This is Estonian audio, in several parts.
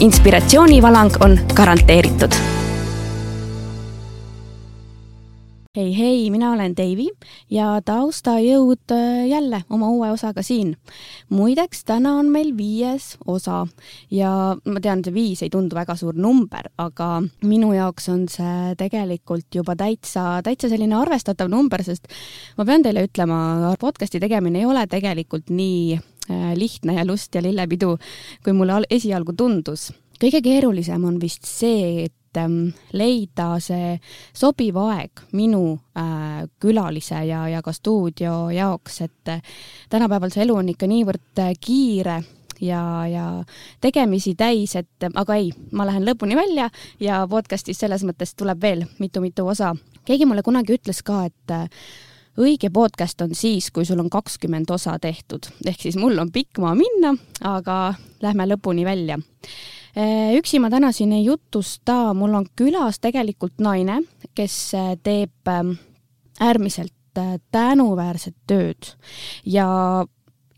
Inspiratsioonivalang on garanteeritud hei, hei, mina olen Deivi ja taustajõud äh, jälle oma uue osaga siin. muideks, täna on meil viies osa ja ma tean, see viis ei tundu väga suur number, aga minu jaoks on see tegelikult juba täitsa, täitsa selline arvestatav number, sest ma pean teile ütlema, podcast'i tegemine ei ole tegelikult nii lihtne ja lust ja lillepidu, kui mulle esialgu tundus kõige keerulisem on vist see, et Ähm, leida see sobiv aeg minu äh, külalise ja, ja ka stuudio jaoks, et äh, tänapäeval see elu on ikka niivõrd äh, kiire ja, ja tegemisi täis, et aga ei, ma lähen lõpuni välja ja podcastis selles mõttes tuleb veel mitu-mitu osa. keegi mulle kunagi ütles ka, et õige podcast on siis, kui sul on kakskümmend osa tehtud, ehk siis mul on pikk maa minna, aga lähme lõpuni välja. Üksi ma täna siin ei jutusta, mul on külas tegelikult naine, kes teeb ähm, äärmiselt äh, tänuväärset tööd. Ja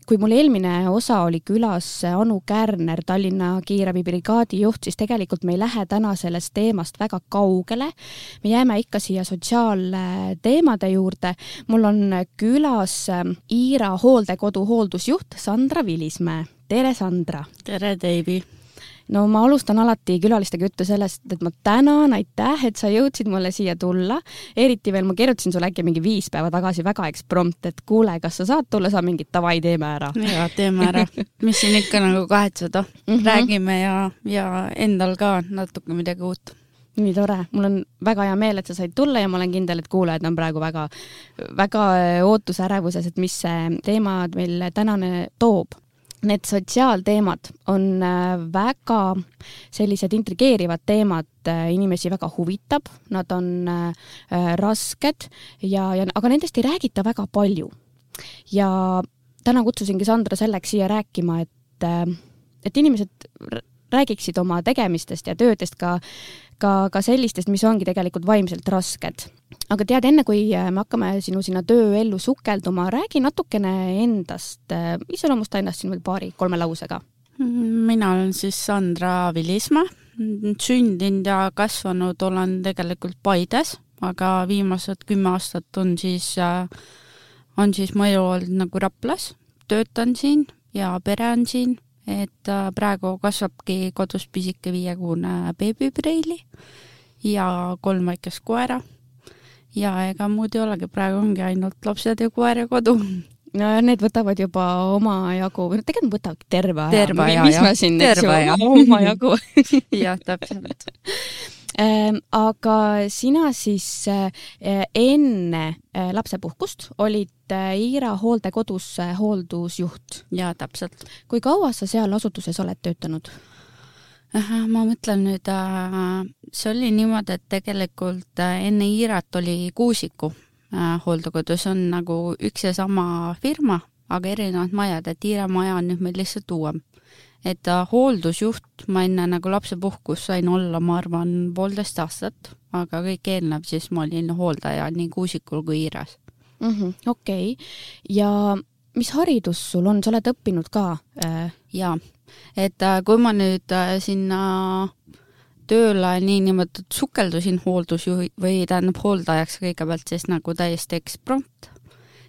kui mul eelmine osa oli külas Anu Kärner, Tallinna kiirabibrigaadi juht, siis tegelikult me ei lähe täna sellest teemast väga kaugele. me jääme ikka siia sotsiaalteemade juurde. mul on külas Iira hooldekodu hooldusjuht Sandra Vilismäe. tere, Sandra! tere, Deivi! No ma alustan alati külalistega juttu sellest, et ma tänan, aitäh, et sa jõudsid mulle siia tulla. eriti veel ma kirjutasin sulle äkki mingi viis päeva tagasi väga eksprompt, et kuule, kas sa saad tulla, sa mingi davai, teeme ära. ja teeme ära, mis siin ikka nagu kahetseda mm, -hmm. räägime ja, ja endal ka natuke midagi uut nii tore, mul on väga hea meel, et sa said tulla ja ma olen kindel, et kuulajad on praegu väga, väga ootusärevuses, et mis see teema meil tänane toob need sotsiaalteemad on äh, väga sellised intrigeerivad teemad, äh, inimesi väga huvitab, nad on äh, rasked ja, ja aga nendest ei räägita väga palju. ja täna kutsusingi Sandra selleks siia rääkima, et, et inimesed räägiksid oma tegemistest ja töödest ka ka, ka sellistest, mis ongi tegelikult vaimselt rasked. Aga tead, enne kui äh, me hakkame sinu sinna tööellu sukelduma, räägi natukene endast, äh, iseloomusta ennast siin veel paari-kolme lausega. mina olen siis Sandra Vilismaa, sündinud ja kasvanud olen tegelikult Paides, aga viimased kümme aastat on siis, äh, on siis mu elu olnud nagu Raplas, töötan siin ja pere on siin et praegu kasvabki kodus pisike viiekuune beebipreili ja kolm väikest koera. Ja ega muud ei olegi, praegu ongi ainult lapsed ja koer ja kodu. no need võtavad juba omajagu, või tegelikult võtavadki terve aja. terve aja, jah. mis ma siin, eks ju, omajagu jah, täpselt Ähm, aga sina siis äh, enne äh, lapsepuhkust olid äh, Iira hooldekodus hooldusjuht? jaa, täpselt. kui kaua sa seal asutuses oled töötanud? Ma mõtlen nüüd, see oli niimoodi, et tegelikult enne Iirat oli Kuusiku hooldekodus on nagu üks ja sama firma, aga erinevad majad, et Iira maja on nüüd meil lihtsalt uuem et hooldusjuht ma enne nagu lapsepuhkust sain olla, ma arvan, poolteist aastat, aga kõik eelnev siis ma olin hooldaja nii Kuusikul kui Iiras mm -hmm,. okei okay., ja mis haridus sul on, sa oled õppinud ka äh...? jaa, et äh, kui ma nüüd äh, sinna tööle niinimetatud sukeldusin hooldusjuhi või tähendab hooldajaks kõigepealt siis nagu täiesti eksprompt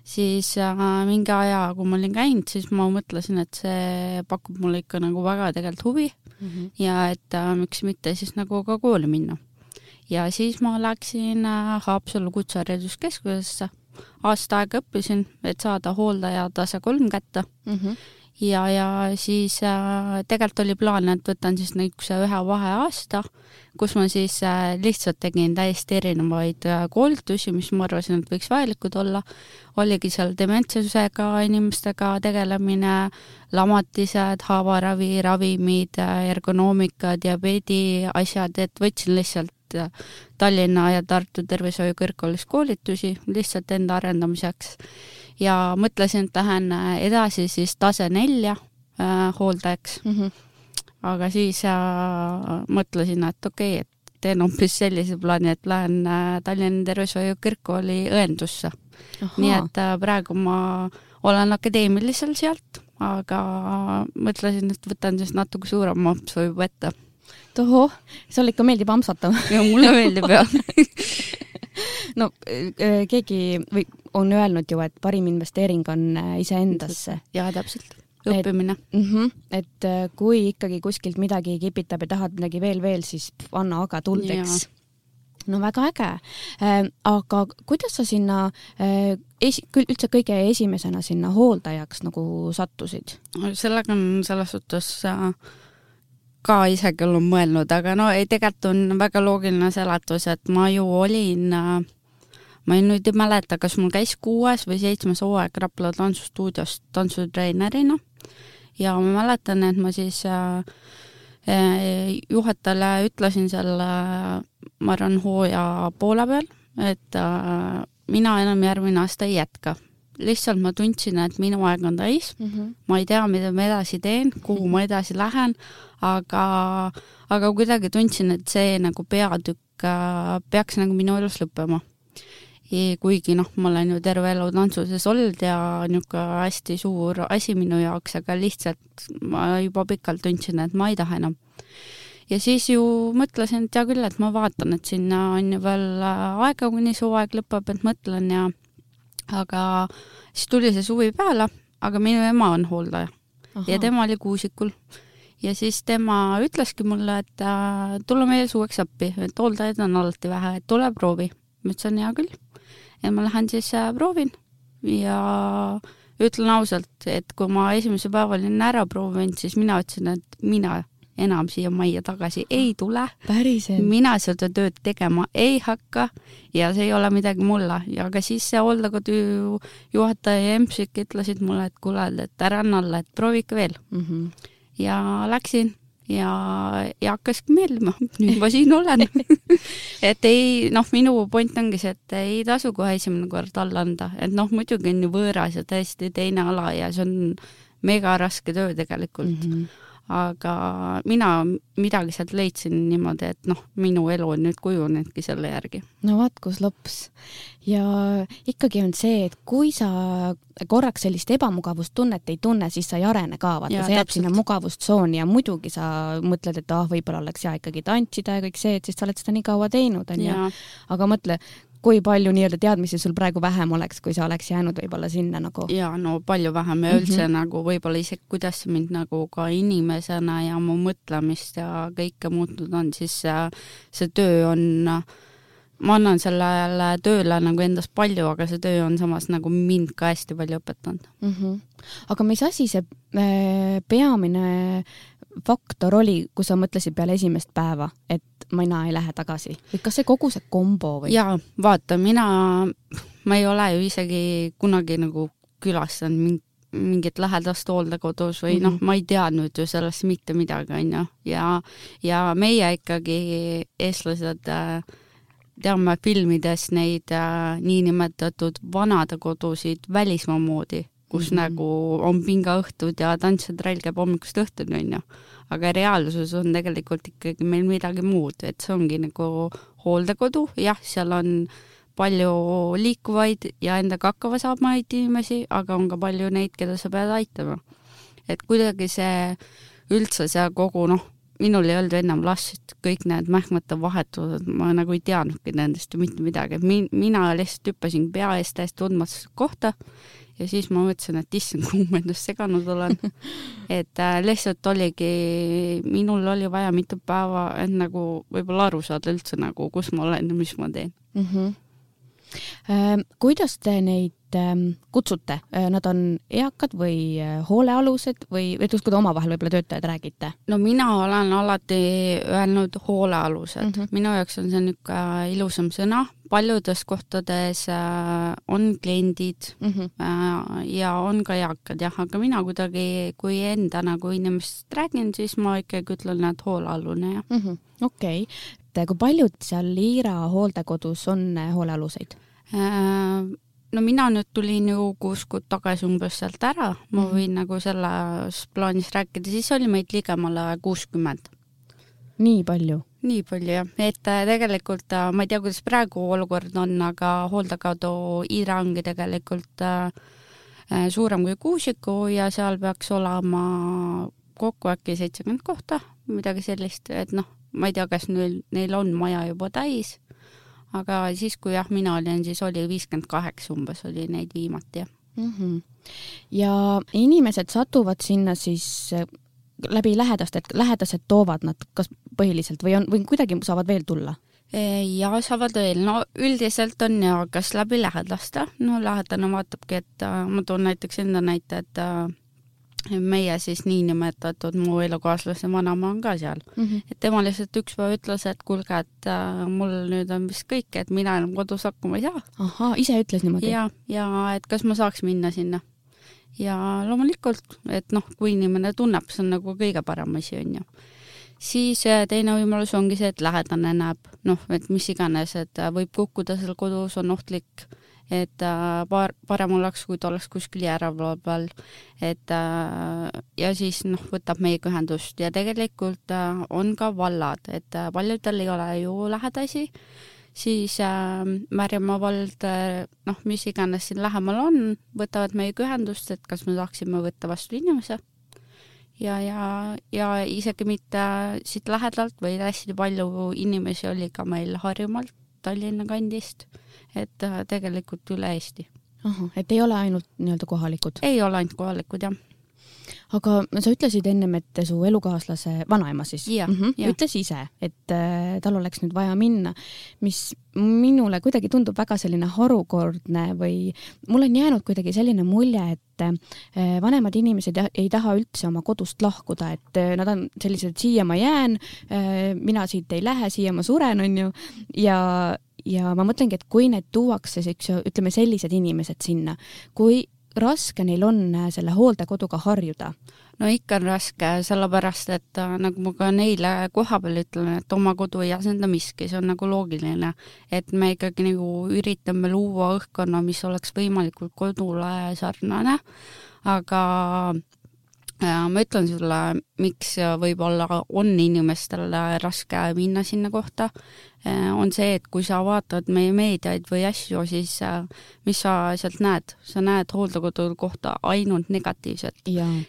siis äh, mingi aja, kui ma olin käinud, siis ma mõtlesin, et see pakub mulle ikka nagu väga tegelikult huvi mm -hmm. ja et äh, miks mitte siis nagu ka kooli minna. ja siis ma läksin Haapsalu Kutsehariduskeskusesse, aasta aega õppisin, et saada hooldaja tase kolm kätte mm. -hmm. Ja, ja siis äh, tegelikult oli plaan, et võtan siis niisuguse ühe vaheaasta, kus ma siis äh, lihtsalt tegin täiesti erinevaid äh, koolitusi, mis ma arvasin, et võiks vajalikud olla. oligi seal dementsusega inimestega tegelemine, lamatised, haavaravi, ravimid, äh, ergonoomika, diabeedi asjad, et võtsin lihtsalt äh, Tallinna ja Tartu Tervishoiu Kõrgkoolis koolitusi lihtsalt enda arendamiseks ja mõtlesin, et lähen äh, edasi siis tase nelja äh, hooldajaks mm. -hmm. aga siis äh, mõtlesin, et okei okay,, et teen hoopis sellise plaani, et lähen äh, Tallinna Tervishoiu Kõrgkooli õendusse. nii et äh, praegu ma olen akadeemilisel sealt, aga mõtlesin, et võtan siis natuke suurema ampsu juba ette. tohoh, sulle ikka meeldib ampsata mulle meeldib jah no äh, keegi või on öelnud ju, et parim investeering on äh, iseendasse. jaa, täpselt õppimine. mm -hmm, et äh, kui ikkagi kuskilt midagi kipitab ja tahad midagi veel, veel, siis anna aga tuld, eks. no väga äge äh,. aga kuidas sa sinna äh, esi-, üldse kõige esimesena sinna hooldajaks nagu sattusid? sellega on selles suhtes äh, ka isegi olen mõelnud, aga no ei, tegelikult on väga loogiline seletus, et ma ju olin äh, ma ei, nüüd ei mäleta, kas mul käis kuues või seitsmes hooaeg Rapla tantsustuudios tantsutreenerina ja ma mäletan, et ma siis äh, äh, juhatajale ütlesin selle, ma arvan, hooaja poole peal, et mina enam järgmine aasta ei jätka. Lihtsalt ma tundsin, et minu aeg on täis mm, -hmm. ma ei tea, mida ma edasi teen, kuhu ma edasi lähen, aga, aga kuidagi tundsin, et see nagu peatükk äh, peaks nagu minu elus lõppema kuigi noh, ma olen ju terve elu tantsuses olnud ja niisugune hästi suur asi minu jaoks, aga lihtsalt ma juba pikalt tundsin, et ma ei taha enam. ja siis ju mõtlesin, et hea küll, et ma vaatan, et sinna on ju veel aega, kuni see hooaeg lõpeb, et mõtlen ja aga siis tuli see suvi peale, aga minu ema on hooldaja Aha. ja tema oli Kuusikul ja siis tema ütleski mulle, et äh, tule meile suveks appi, et hooldajaid on alati vähe, et tule proovi. ma ütlesin hea küll ja ma lähen siis äh, proovin ja ütlen ausalt, et kui ma esimesel päeval olin ära proovinud, siis mina ütlesin, et mina enam siia majja tagasi ei tule. mina seda tööd tegema ei hakka ja see ei ole midagi mulle ja ka siis see hooldekodu juhataja ja EMS-ik ütlesid mulle, et kuule, et ära anna alla, et proovi ikka veel mm. -hmm. ja läksin ja, ja hakkaski meeldima, nüüd ma siin olen et ei, noh, minu point ongi see, et ei tasu kohe esimene kord alla anda, et noh, muidugi on ju võõras ja täiesti teine ala ja see on mega raske töö tegelikult mm. -hmm aga mina midagi sealt leidsin niimoodi, et noh, minu elu on nüüd kujunenudki selle järgi. no vaat kus lops. ja ikkagi on see, et kui sa korraks sellist ebamugavustunnet ei tunne, siis sa ei arene ka, vaata, sa jääd sinna mugavustsooni ja muidugi sa mõtled, et ah, võib-olla oleks hea ikkagi tantsida ja kõik see, et siis sa oled seda nii kaua teinud, onju. aga mõtle, kui palju nii-öelda teadmisi sul praegu vähem oleks, kui sa oleks jäänud võib-olla sinna nagu? jaa, no palju vähem ja üldse mm -hmm. nagu võib-olla isegi kuidas see mind nagu ka inimesena ja mu mõtlemist ja kõike muutnud on, siis see, see töö on ma annan sellele tööle nagu endast palju, aga see töö on samas nagu mind ka hästi palju õpetanud mm. -hmm. aga mis asi see äh, peamine faktor oli, kui sa mõtlesid peale esimest päeva, et mina ei lähe tagasi või kas see kogu see kombo või? jaa, vaata, mina, ma ei ole ju isegi kunagi nagu külastanud mingit lähedast hooldekodus või mm -hmm. noh, ma ei teadnud ju sellest mitte midagi, onju. ja, ja meie ikkagi, eestlased äh,, teame filmides neid äh, niinimetatud vanadekodusid välismaa moodi, kus mm -hmm. nagu on pingaõhtud ja tantsutrall käib hommikust õhtuni, onju aga reaalsus on tegelikult ikkagi meil midagi muud, et see ongi nagu hooldekodu, jah, seal on palju liikuvaid ja endaga hakkama saamaid inimesi, aga on ka palju neid, keda sa pead aitama. et kuidagi see üldse see kogu noh, minul ei olnud ennem last, kõik need mähkmete vahetused, ma nagu ei teadnudki nendest ju mitte midagi, et min-, mina lihtsalt hüppasin pea eest täiesti tundmatusse kohta ja siis ma mõtlesin, et issand, kuhu ma endast seganud olen. et äh, lihtsalt oligi, minul oli vaja mitu päeva, et nagu võib-olla aru saada üldse nagu, kus ma olen ja mis ma teen mm. -hmm kuidas te neid ähm, kutsute, nad on eakad või hoolealused või, või kuidas te omavahel võib-olla töötajad räägite? no mina olen alati öelnud hoolealused mm, -hmm. minu jaoks on see niisugune ilusam sõna, paljudes kohtades äh, on kliendid mm -hmm. ja on ka eakad jah, aga mina kuidagi, kui enda nagu inimesest räägin, siis ma ikkagi ütlen, et hoolealune jah mm -hmm.. okei okay., et kui paljud seal Liira hooldekodus on hoolealuseid? No mina nüüd tulin ju kuus kuud tagasi umbes sealt ära, ma mhm. võin nagu selles plaanis rääkida, siis oli meid ligemale kuuskümmend. nii palju? nii palju jah, et äh, tegelikult äh, ma ei tea, kuidas praegu olukord on, aga hooldekodu Ira ongi tegelikult äh, suurem kui Kuusiku ja seal peaks olema kokku äkki seitsekümmend kohta, midagi sellist, et noh, ma ei tea, kas neil, neil on maja juba täis, aga siis, kui jah, mina olin, siis oli viiskümmend kaheksa umbes oli neid viimati jah mm. -hmm. ja inimesed satuvad sinna siis läbi lähedaste, et lähedased toovad nad kas põhiliselt või on, või kuidagi saavad veel tulla? ja saavad veel, no üldiselt on ja kas läbi lähedaste, no lähedane vaatabki, et äh, ma toon näiteks enda näite, et äh, meie siis niinimetatud mu elukaaslase vanaema on ka seal mm. -hmm. et tema lihtsalt üks päev ütles, et kuulge, et äh, mul nüüd on vist kõik, et mina enam kodus hakkama ei saa. ahhaa, ise ütles niimoodi? ja, ja et kas ma saaks minna sinna ja loomulikult, et noh, kui inimene tunneb, see on nagu kõige parem asi, on ju. siis äh, teine võimalus ongi see, et lähedane näeb, noh, et mis iganes, et äh, võib kukkuda seal kodus, on ohtlik, et äh, paar, parem oleks, kui ta oleks kuskil järelevalve peal, et ja siis noh, võtab meiega ühendust. Ja tegelikult on ka vallad, et paljudel ei ole ju lähedasi. Siis äh, Märjamaa vald, äh, noh, mis iganes siin lähemal on, võtavad meiega ühendust, et kas me saaksime võtta vastu inimese. ja, ja, ja isegi mitte siit lähedalt, vaid hästi palju inimesi oli ka meil Harjumaalt, Tallinna kandist, et äh, tegelikult üle Eesti. ahah, et ei ole ainult nii-öelda kohalikud? ei ole ainult kohalikud, jah aga sa ütlesid ennem, et su elukaaslase vanaema siis ja, mm -hmm, ütles ise, et äh, tal oleks nüüd vaja minna, mis minule kuidagi tundub väga selline harukordne või mul on jäänud kuidagi selline mulje, et äh, vanemad inimesed ei taha üldse oma kodust lahkuda, et nad on sellised, siia ma jään mina siit ei lähe, siia ma suren, onju, ja ja ma mõtlengi, et kui need tuuakse, eks ju, ütleme sellised inimesed sinna, kui raske neil on äh, selle hooldekoduga harjuda? no ikka on raske, sellepärast et äh, nagu ma ka neile kohapeal ütlen, et oma kodu ei asenda miski, see on nagu loogiline. et me ikkagi nagu üritame luua õhkkonna, mis oleks võimalikult kodule sarnane, aga ma ütlen sulle, miks võib-olla on inimestel raske minna sinna kohta, on see, et kui sa vaatad meie meediaid või asju, siis mis sa sealt näed, sa näed hooldekodu kohta ainult negatiivset.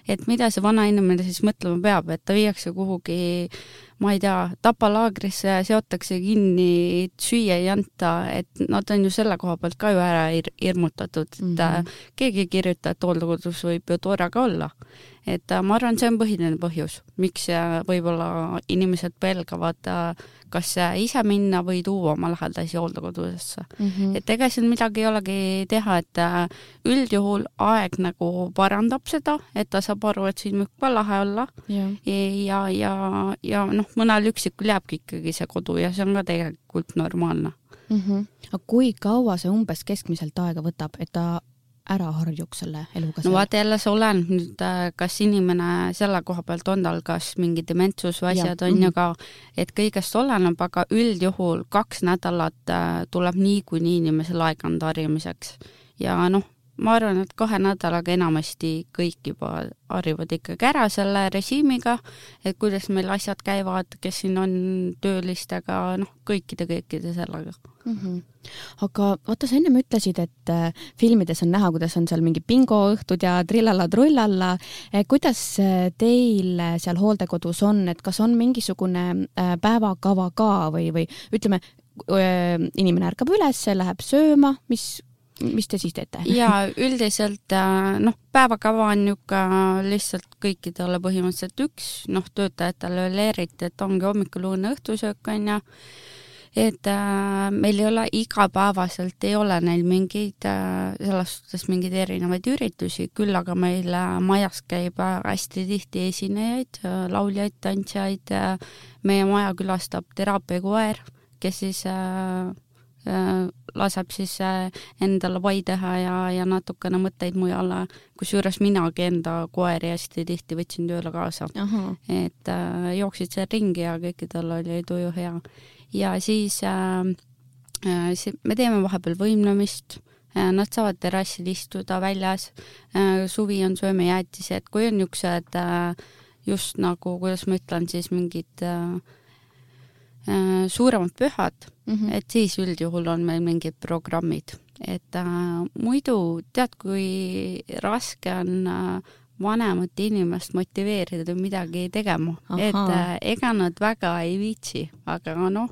et mida see vana inimene siis mõtlema peab, et ta viiakse kuhugi ma ei tea, tapalaagrisse seotakse kinni, süüa ei anta, et nad on ju selle koha pealt ka ju ära hirmutatud, et mm -hmm. keegi ei kirjuta, et hooldekodus võib ju tore ka olla et äh, ma arvan, see on põhiline põhjus, miks äh, võib-olla inimesed pelgavad kas ise minna või tuua oma lähedasi hooldekodudesse mm. -hmm. et ega siin midagi ei olegi teha, et üldjuhul aeg nagu parandab seda, et ta saab aru, et siin võib ka lahe olla yeah. ja, ja, ja noh, mõnel üksikul jääbki ikkagi see kodu ja see on ka tegelikult normaalne mm. -hmm. aga kui kaua see umbes keskmiselt aega võtab, et ta ära harjuks selle eluga? no vaata jälle see oleneb nüüd, äh, kas inimene selle koha pealt on tal kas mingi dementsus või asjad ja. on ju ka, et kõigest oleneb, aga üldjuhul kaks nädalat äh, tuleb niikuinii inimesel aega anda harjumiseks. ja noh, ma arvan, et kahe nädalaga enamasti kõik juba harjuvad ikkagi ära selle režiimiga, et kuidas meil asjad käivad, kes siin on töölistega, noh, kõikide, kõikide sellega mm. -hmm aga vaata, sa ennem ütlesid, et äh, filmides on näha, kuidas on seal mingi bingoõhtud ja trillalla-trullalla. Äh, kuidas äh, teil seal hooldekodus on, et kas on mingisugune päevakava ka või, või ütleme, inimene ärkab üles, läheb sööma, mis mis te siis teete? ja üldiselt noh, päevakava on niisugune lihtsalt kõikidele põhimõtteliselt üks, noh, töötajatele veel eriti, et ongi hommikul, õhne, õhtusöök on ju. Et äh, meil ei ole igapäevaselt, ei ole neil mingeid äh, selles suhtes mingeid erinevaid üritusi, küll aga meil äh, majas käib äh, hästi tihti esinejaid äh,, lauljaid, tantsijaid äh,, meie maja külastab teraapiakoer, kes siis äh, äh, laseb siis äh, endale pai teha ja, ja natukene mõtteid mujale, kusjuures minagi enda koeri hästi tihti võtsin tööle kaasa. et äh, jooksid seal ringi ja kõikidel oli tuju hea. ja siis äh, äh, me teeme vahepeal võimlemist äh,, nad saavad terrassil istuda väljas äh,, suvi on söömejäätised, kui on niisugused äh, just nagu, kuidas ma ütlen siis, mingid äh, äh, suuremad pühad mm, -hmm. et siis üldjuhul on meil mingid programmid, et äh, muidu tead, kui raske on äh, vanemat inimest motiveerida midagi tegema, et äh, ega nad väga ei viitsi, aga noh,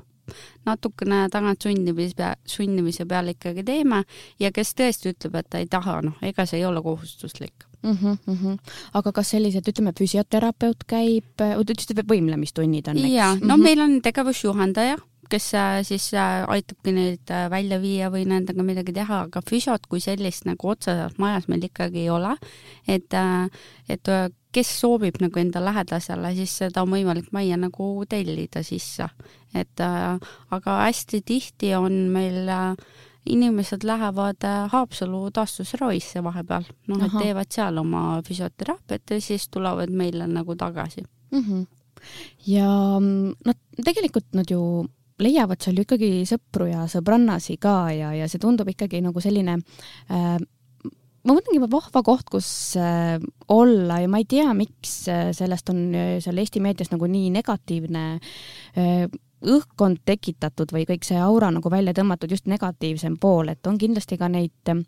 natukene tagant sundimise, sundimise peale ikkagi teeme. Ja kes tõesti ütleb, et ta ei taha, noh, ega see ei ole kohustuslik mm. -hmm, mm -hmm. aga kas sellised, ütleme, füsioterapeut käib, te ütlesite, võimlemistunnid on, eks? jaa, no mm -hmm. meil on tegevusjuhendaja, kes äh, siis äh, aitabki neid äh, välja viia või nendega midagi teha, aga füsiot kui sellist nagu otseselt majas meil ikkagi ei ole. et, et kes soovib nagu enda lähedasele, siis seda on võimalik majja nagu tellida sisse. et aga hästi tihti on meil äh, inimesed lähevad äh, Haapsalu taastusravisse vahepeal, noh, et teevad seal oma füsioteraapiat ja siis tulevad meile nagu tagasi mm. -hmm. ja nad tegelikult nad ju leiavad seal ju ikkagi sõpru ja sõbrannasi ka ja, ja see tundub ikkagi nagu selline äh, ma mõtlengi, vahva koht, kus äh, olla ja ma ei tea, miks äh, sellest on äh, seal Eesti meedias nagu nii negatiivne äh, õhkkond tekitatud või kõik see aura nagu välja tõmmatud just negatiivsem pool, et on kindlasti ka neid ähm,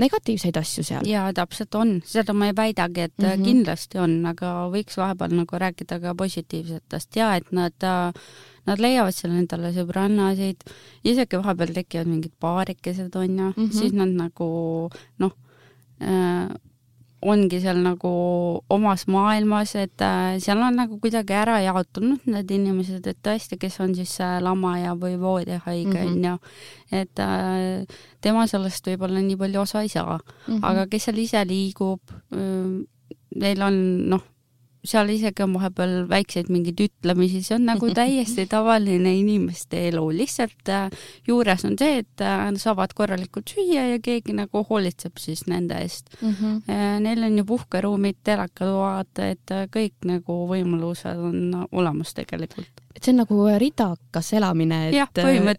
negatiivseid asju seal. jaa, täpselt on, seda ma ei väidagi, et mm -hmm. kindlasti on, aga võiks vahepeal nagu rääkida ka positiivsetest ja et nad, äh, nad leiavad seal endale sõbrannasid, isegi vahepeal tekivad mingid paarikesed, on ju mm, -hmm. siis nad nagu noh äh,, ongi seal nagu omas maailmas, et äh, seal on nagu kuidagi ära jaotunud need inimesed, et tõesti, kes on siis äh, lamaja või voodihaige, mhm. on ju. et äh, tema sellest võib-olla nii palju osa ei saa mm, -hmm. aga kes seal ise liigub, neil on noh, seal isegi on vahepeal väikseid mingeid ütlemisi, see on nagu täiesti tavaline inimeste elu, lihtsalt äh, juures on see, et äh, saavad korralikult süüa ja keegi nagu hoolitseb siis nende eest mm. -hmm. Neil on ju puhkeruumid, telekatoad, et kõik nagu võimalused on olemas tegelikult et see on nagu ridakas elamine, et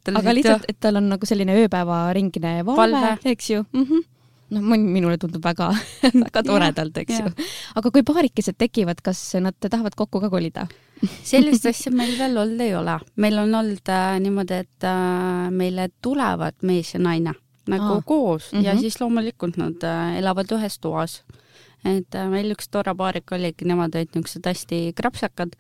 aga lihtsalt, et tal on nagu selline ööpäevaringine valve, eks ju mm. -hmm noh, minule tundub väga väga toredalt, eks ju. aga kui paarikesed tekivad, kas nad tahavad kokku ka kolida? sellist asja meil veel olnud ei ole. meil on olnud äh, niimoodi, et äh, meile tulevad mees ja naine nagu Aa. koos mm -hmm. ja mhm. siis loomulikult nad äh, elavad ühes toas. et äh, meil üks tore paarik oligi, nemad olid niisugused hästi krapsakad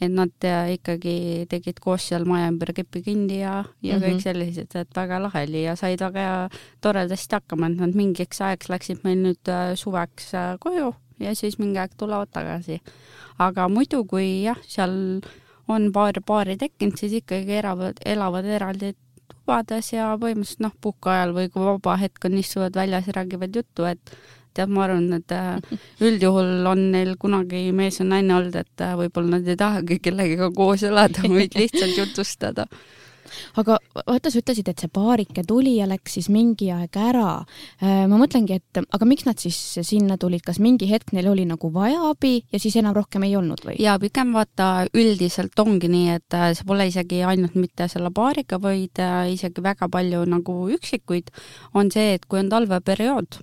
et nad äh, ikkagi tegid koos seal maja ümber kepikindi ja, ja mm -hmm. kõik sellised, et väga lahe oli ja said väga toredasti hakkama, et nad mingiks ajaks läksid meil nüüd äh, suveks äh, koju ja siis mingi aeg tulevad tagasi. aga muidu, kui jah, seal on paar paari tekkinud, siis ikkagi elavad, elavad eraldi tubades ja põhimõtteliselt noh, puhkeajal või kui vaba hetk on, istuvad väljas ja räägivad juttu, et tead, ma arvan, et äh, üldjuhul on neil kunagi mees ja naine olnud, et äh, võib-olla nad ei tahagi kellegagi koos elada, vaid lihtsalt jutustada aga vaata, sa ütlesid, et see paarike tuli ja läks siis mingi aeg ära. Äh, ma mõtlengi, et aga miks nad siis sinna tulid, kas mingi hetk neil oli nagu vaja abi ja siis enam rohkem ei olnud või? ja pigem vaata, üldiselt ongi nii, et see pole isegi ainult mitte selle paariga, vaid isegi väga palju nagu üksikuid, on see, et kui on talveperiood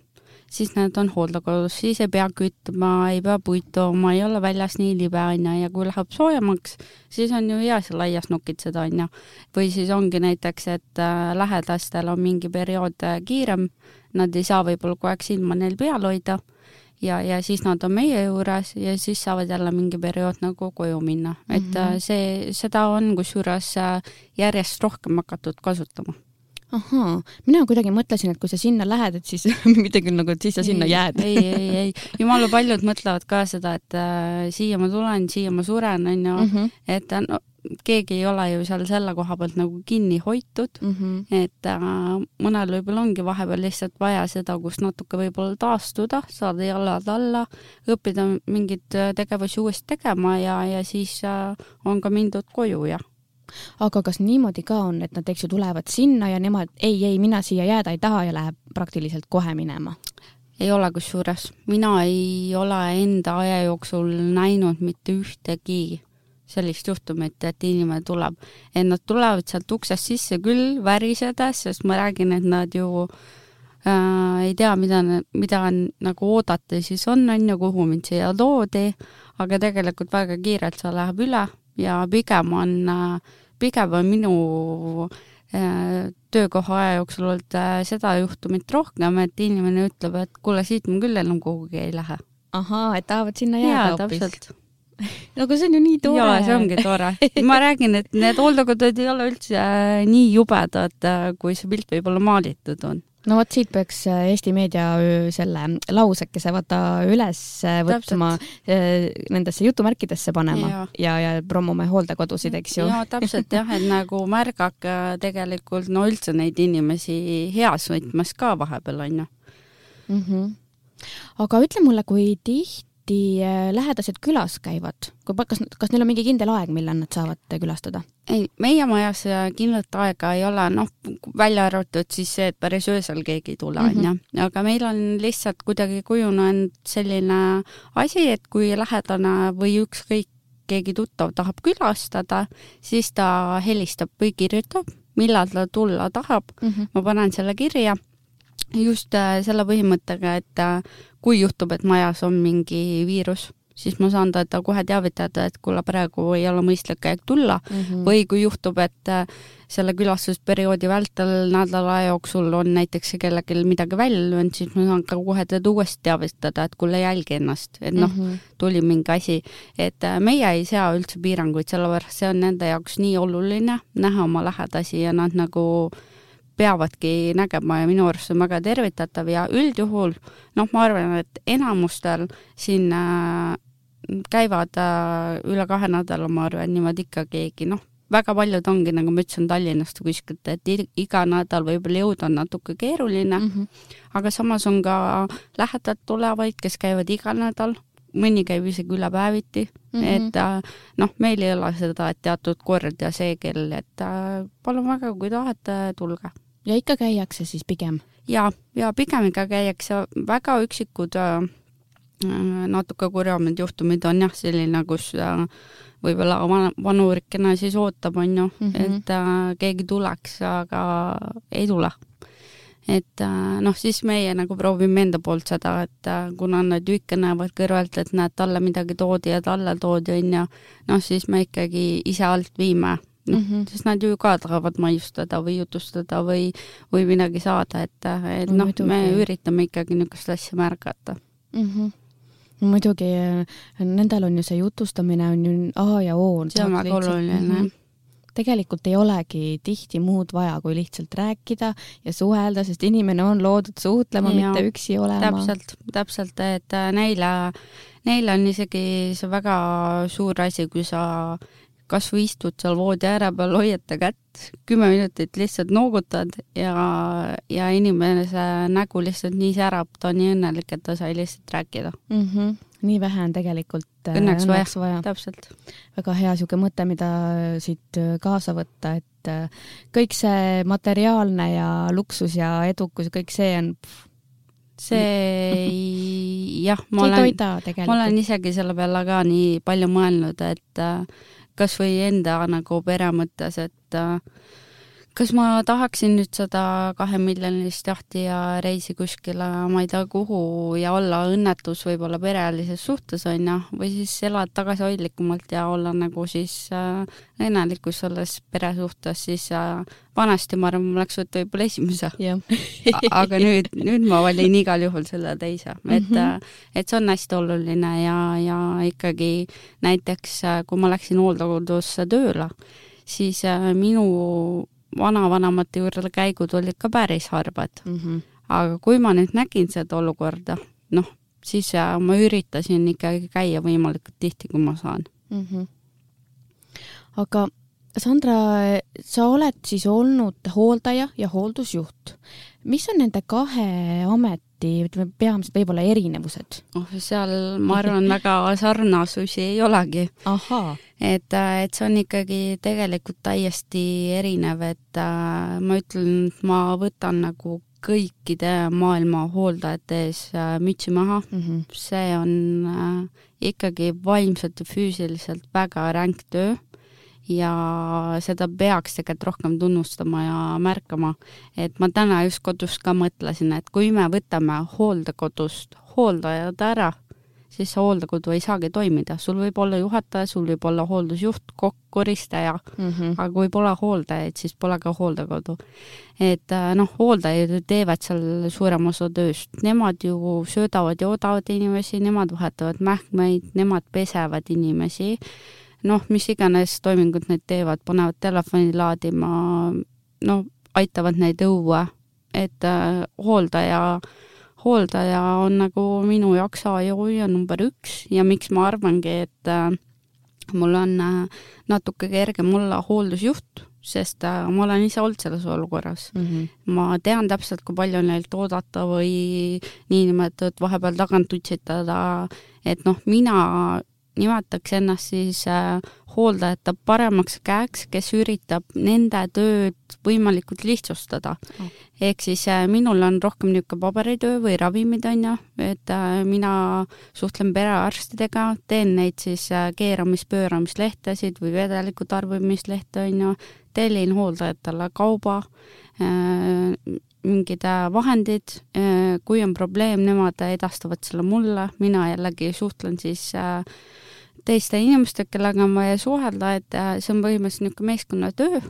siis nad on hooldekodus, siis ei pea kütma, ei pea puitu tooma, ei ole väljas nii libe, on ju, ja kui läheb soojemaks, siis on ju hea seal aias nokitseda, on ju. või siis ongi näiteks, et äh, lähedastel on mingi periood äh, kiirem, nad ei saa võib-olla kogu aeg silma neil peal hoida ja, ja siis nad on meie juures ja siis saavad jälle mingi periood nagu koju minna, et mm -hmm. see, seda on kusjuures järjest rohkem hakatud kasutama ahaa, mina kuidagi mõtlesin, et kui sa sinna lähed, et siis mitte küll nagu, et siis sa ei, sinna jääd. ei, ei, ei, jumala paljud mõtlevad ka seda, et äh, siia ma tulen, siia ma suren, onju, mhm. et no keegi ei ole ju seal selle koha pealt nagu kinni hoitud mm. -hmm. et äh, mõnel võib-olla ongi vahepeal lihtsalt vaja seda, kus natuke võib-olla taastuda, saada jalad alla, õppida mingeid äh, tegevusi uuesti tegema ja, ja siis äh, on ka mindud koju ja aga kas niimoodi ka on, et nad, eks ju, tulevad sinna ja nemad ei, ei, mina siia jääda ei taha ja läheb praktiliselt kohe minema? ei ole kusjuures, mina ei ole enda aja jooksul näinud mitte ühtegi sellist juhtumit, et inimene tuleb, et nad tulevad sealt uksest sisse küll värisedes, sest ma räägin, et nad ju äh, ei tea, mida, mida nagu oodata siis on, on ju, kuhu mind siia toodi, aga tegelikult väga kiirelt see läheb üle ja pigem on, pigem on minu äh, töökoha aja jooksul olnud äh, seda juhtumit rohkem, et inimene ütleb, et kuule, siit ma küll enam kuhugi ei lähe. ahaa, et tahavad sinna jääda hoopis? no aga see on ju nii tore. jaa, see ongi tore. ma räägin, et need hooldekodud ei ole üldse äh, nii jubedad, kui see pilt võib-olla maalitud on no vot, siit peaks äh, Eesti Meedia selle lausekese vaata üles äh, võtma, äh, nendesse jutumärkidesse panema ja, ja, ja promome hooldekodusid, eks ju. jaa, täpselt jah, et nagu märgake tegelikult no üldse neid inimesi heas võtmes ka vahepeal, on ju mm. -hmm. aga ütle mulle, kui tihti tihti äh, lähedased külas käivad, kui, kas, kas neil on mingi kindel aeg, millal nad saavad külastada? ei, meie majas kindlat aega ei ole, noh, välja arvatud siis see, et päris öösel keegi ei tule, mhm. on ju, aga meil on lihtsalt kuidagi kujunenud selline asi, et kui lähedane või ükskõik keegi tuttav tahab külastada, siis ta helistab või kirjutab, millal ta tulla tahab mm, -hmm. ma panen selle kirja just äh, selle põhimõttega, et äh, kui juhtub, et majas on mingi viirus, siis ma saan teda kohe teavitada, et kuule, praegu ei ole mõistlik aeg tulla mm -hmm. või kui juhtub, et äh, selle külastusperioodi vältel nädala jooksul on näiteks kellelgi midagi välja löönud, siis ma saan ka kohe teda uuesti teavitada, et kuule, jälgi ennast, et noh mm -hmm., tuli mingi asi. et meie ei sea üldse piiranguid, sellepärast see on nende jaoks nii oluline näha oma lähedasi ja nad nagu äh, peavadki nägema ja minu arust see on väga tervitatav ja üldjuhul noh, ma arvan, et enamustel siin äh, käivad äh, üle kahe nädala, ma arvan, niimoodi ikka keegi, noh, väga paljud ongi, nagu ma ütlesin, Tallinnast kuskilt, et iga nädal võib-olla jõuda on natuke keeruline mm, -hmm. aga samas on ka lähedalt tulevaid, kes käivad iga nädal, mõni käib isegi üle päeviti mm, -hmm. et äh, noh, meil ei ole seda, et teatud kord ja see kell, et palun väga, kui tahate, tulge ja ikka käiakse siis pigem? ja, ja pigem ikka käiakse, väga üksikud äh, natuke kurjemad juhtumid on jah, selline, kus äh, võib-olla vanurikene siis ootab, on ju mm, -hmm. et äh, keegi tuleks, aga ei tule. et äh, noh, siis meie nagu proovime enda poolt seda, et äh, kuna nad ju ikka näevad kõrvalt, et näed, talle midagi toodi ja talle toodi, on ju, noh, siis me ikkagi ise alt viime noh mm -hmm., sest nad ju ka tahavad maiustada või jutustada või, või midagi saada, et, et noh, me üritame ikkagi niisugust asja märgata mm. -hmm muidugi, nendel on ju see jutustamine on ju A ja O. see on väga oluline mm. -hmm tegelikult ei olegi tihti muud vaja, kui lihtsalt rääkida ja suhelda, sest inimene on loodud suhtlema, mitte üksi olema. täpselt, täpselt, et neile, neile on isegi see väga suur asi, kui sa kas või istud seal voodi ääre peal, hoiad ta kätt, kümme minutit lihtsalt noogutad ja, ja inimese nägu lihtsalt nii särab, ta on nii õnnelik, et ta sai lihtsalt rääkida mm. -hmm. nii vähe on tegelikult äh, õnneks, õnneks vaja, vaja., täpselt. väga hea niisugune mõte, mida siit äh, kaasa võtta, et äh, kõik see materiaalne ja luksus ja edukus, kõik see on pff, see jah, ma olen, ma olen isegi selle peale ka nii palju mõelnud, et kas või enda nagu pere mõttes, et äh, kas ma tahaksin nüüd seda kahemiljonilist jahti ja reisi kuskile, ma ei tea, kuhu ja olla õnnetus võib-olla perelises suhtes, on ju, või siis elada tagasihoidlikumalt ja olla nagu siis äh, õnnelikus selles peresuhtes, siis äh, vanasti ma arvan, ma oleks võtnud võib-olla esimese aga nüüd, nüüd ma valin igal juhul selle teise, et mm, -hmm. et see on hästi oluline ja, ja ikkagi näiteks äh, kui ma läksin hooldekodusse tööle, siis äh, minu vanavanemate juurde käigud olid ka päris harvad mm. -hmm. aga kui ma nüüd nägin seda olukorda, noh, siis ma üritasin ikkagi käia võimalikult tihti, kui ma saan mm. -hmm aga Sandra, sa oled siis olnud hooldaja ja hooldusjuht. mis on nende kahe ameti, ütleme, peamised võib-olla erinevused? oh, seal ma arvan, väga sarnasusi ei olegi. et, et see on ikkagi tegelikult täiesti erinev, et äh, ma ütlen, et ma võtan nagu kõikide maailma hooldajate ees äh, mütsi maha mm. -hmm. see on äh, ikkagi vaimselt ja füüsiliselt väga ränk töö ja seda peaks tegelikult rohkem tunnustama ja märkama. et ma täna just kodus ka mõtlesin, et kui me võtame hooldekodust hooldajad ära, siis see hooldekodu ei saagi toimida, sul võib olla juhataja, sul võib olla hooldusjuht, kokk, koristaja mm, -hmm. aga kui pole hooldajaid, siis pole ka hooldekodu. et äh, noh, hooldajad ju teevad seal suurema osa tööst, nemad ju söödavad ja oodavad inimesi, nemad vahetavad mähkmeid, nemad pesevad inimesi noh, mis iganes toimingud need teevad, panevad telefoni laadima, no aitavad neid õue, et äh, hooldaja, hooldaja on nagu minu jaoks A ja O ja number üks ja miks ma arvangi, et äh, mul on äh, natuke kergem olla hooldusjuht, sest äh, ma olen ise olnud selles olukorras mm. -hmm. ma tean täpselt, kui palju neilt oodata või niinimetatud vahepeal tagant utsitada, et noh, mina nimetaks ennast siis äh, hooldajate paremaks käeks, kes üritab nende tööd võimalikult lihtsustada. Oh.. ehk siis äh, minul on rohkem niisugune paberitöö või ravimid, on ju, et äh, mina suhtlen perearstidega, teen neid siis keeramis-pööramislehtesid või vedeliku tarbimislehte, on ju, tellin hooldajatele kauba, mingid vahendid, kui on probleem, nemad edastavad selle mulle, mina jällegi suhtlen siis äh, teiste inimestega, kellega on vaja suhelda, et äh, see on põhimõtteliselt niisugune meeskonnatöö,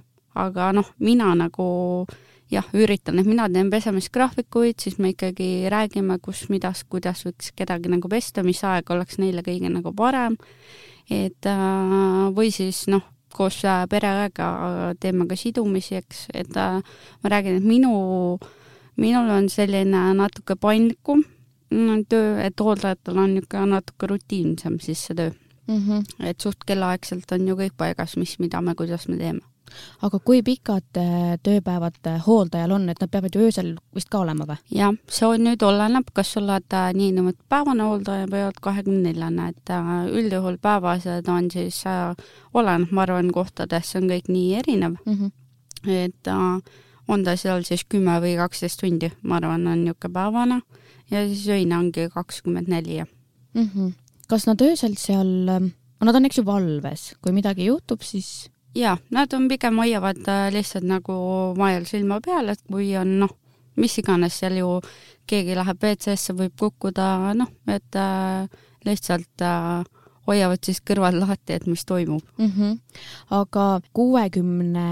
aga noh, mina nagu jah, üritan, et mina teen pesemisgraafikuid, siis me ikkagi räägime, kus, midas, kuidas võiks kedagi nagu pesta, mis aeg oleks neile kõige nagu parem, et äh, või siis noh, koos äh, pereõega teeme ka sidumisi, eks, et ma räägin, et minu, minul on selline natuke paindlikum mm, töö, et hooldajatel on niisugune natuke rutiinsem siis see töö mm. -hmm. et suht kellaaegselt on ju kõik paigas, mis, mida me, kuidas me teeme. aga kui pikad äh, tööpäevad äh, hooldajal on, et nad peavad ju öösel vist ka olema või? jah, see on nüüd oleneb, kas sa oled äh, niinimetatud päevane hooldaja või oled kahekümne neljane, et üldjuhul päevased on siis, oleneb, ma arvan, kohtades, see on kõik nii erinev mm, -hmm. et on ta seal siis kümme või kaksteist tundi, ma arvan, on niisugune päevane ja siis öine ongi kakskümmend neli mm. -hmm kas nad öösel seal, ähm, nad on eks ju valves, kui midagi juhtub, siis? jaa, nad on pigem hoiavad äh, lihtsalt nagu majal silma peal, et kui on noh, mis iganes seal ju keegi läheb WC-sse, võib kukkuda, noh, et äh, lihtsalt äh, hoiavad siis kõrvad lahti, et mis toimub mm. -hmm. aga kuuekümne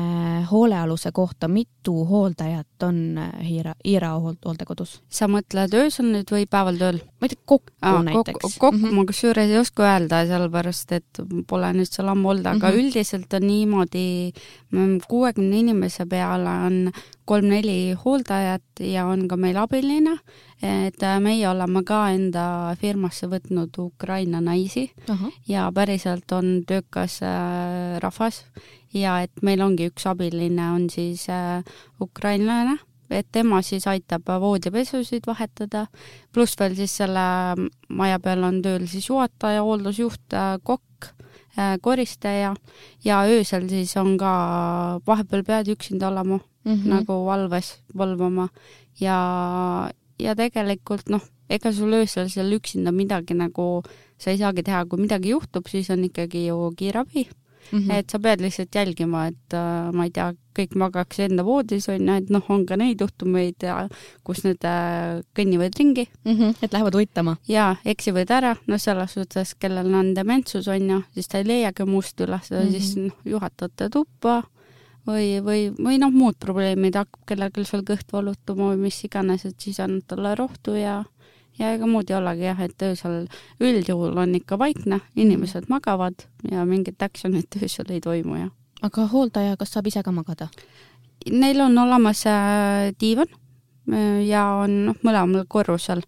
hoolealuse kohta mitu hooldajat on Hiira, Hiira hooldekodus? sa mõtled öösel nüüd või päeval tööl? ma ei tea, kokku Aa, näiteks. kokku, kokku mm -hmm. ma kusjuures ei oska öelda, sellepärast et pole nüüd seal ammu olnud, aga mm -hmm. üldiselt on niimoodi, mm, kuuekümne inimese peale on kolm-neli hooldajat ja on ka meil abiline et äh, meie oleme ka enda firmasse võtnud Ukraina naisi Aha. ja päriselt on töökas äh, rahvas ja et meil ongi üks abiline on siis äh, ukrainlane, et tema siis aitab voodipesusid vahetada, pluss veel siis selle maja peal on tööl siis juhataja, hooldusjuht, kokk, koristaja ja öösel siis on ka, vahepeal pead üksinda olema mm -hmm. nagu valves valvama ja, ja tegelikult noh, ega sul öösel seal üksinda midagi nagu sa ei saagi teha, kui midagi juhtub, siis on ikkagi ju kiirabi mm. -hmm. et sa pead lihtsalt jälgima, et äh, ma ei tea, kõik magaks enda voodis on ju, et noh, on ka neid juhtumeid ja kus need äh, kõnnivad ringi mm. -hmm. et lähevad uitama. jaa, eksivad ära, no selles suhtes, kellel on dementsus on ju, siis ta ei leiagi muust üles mm, -hmm. siis noh, juhatate tuppa või, või, või noh, muud probleemid, hakkab kellelgi seal kõht valutama või mis iganes, et siis annad talle rohtu ja ja ega muud ei olegi jah, et öösel üldjuhul on ikka vaikne, inimesed magavad ja mingit action'it öösel ei toimu ja. aga hooldaja, kas saab ise ka magada? Neil on olemas äh, diivan äh, ja on noh, mõlemal korrusel,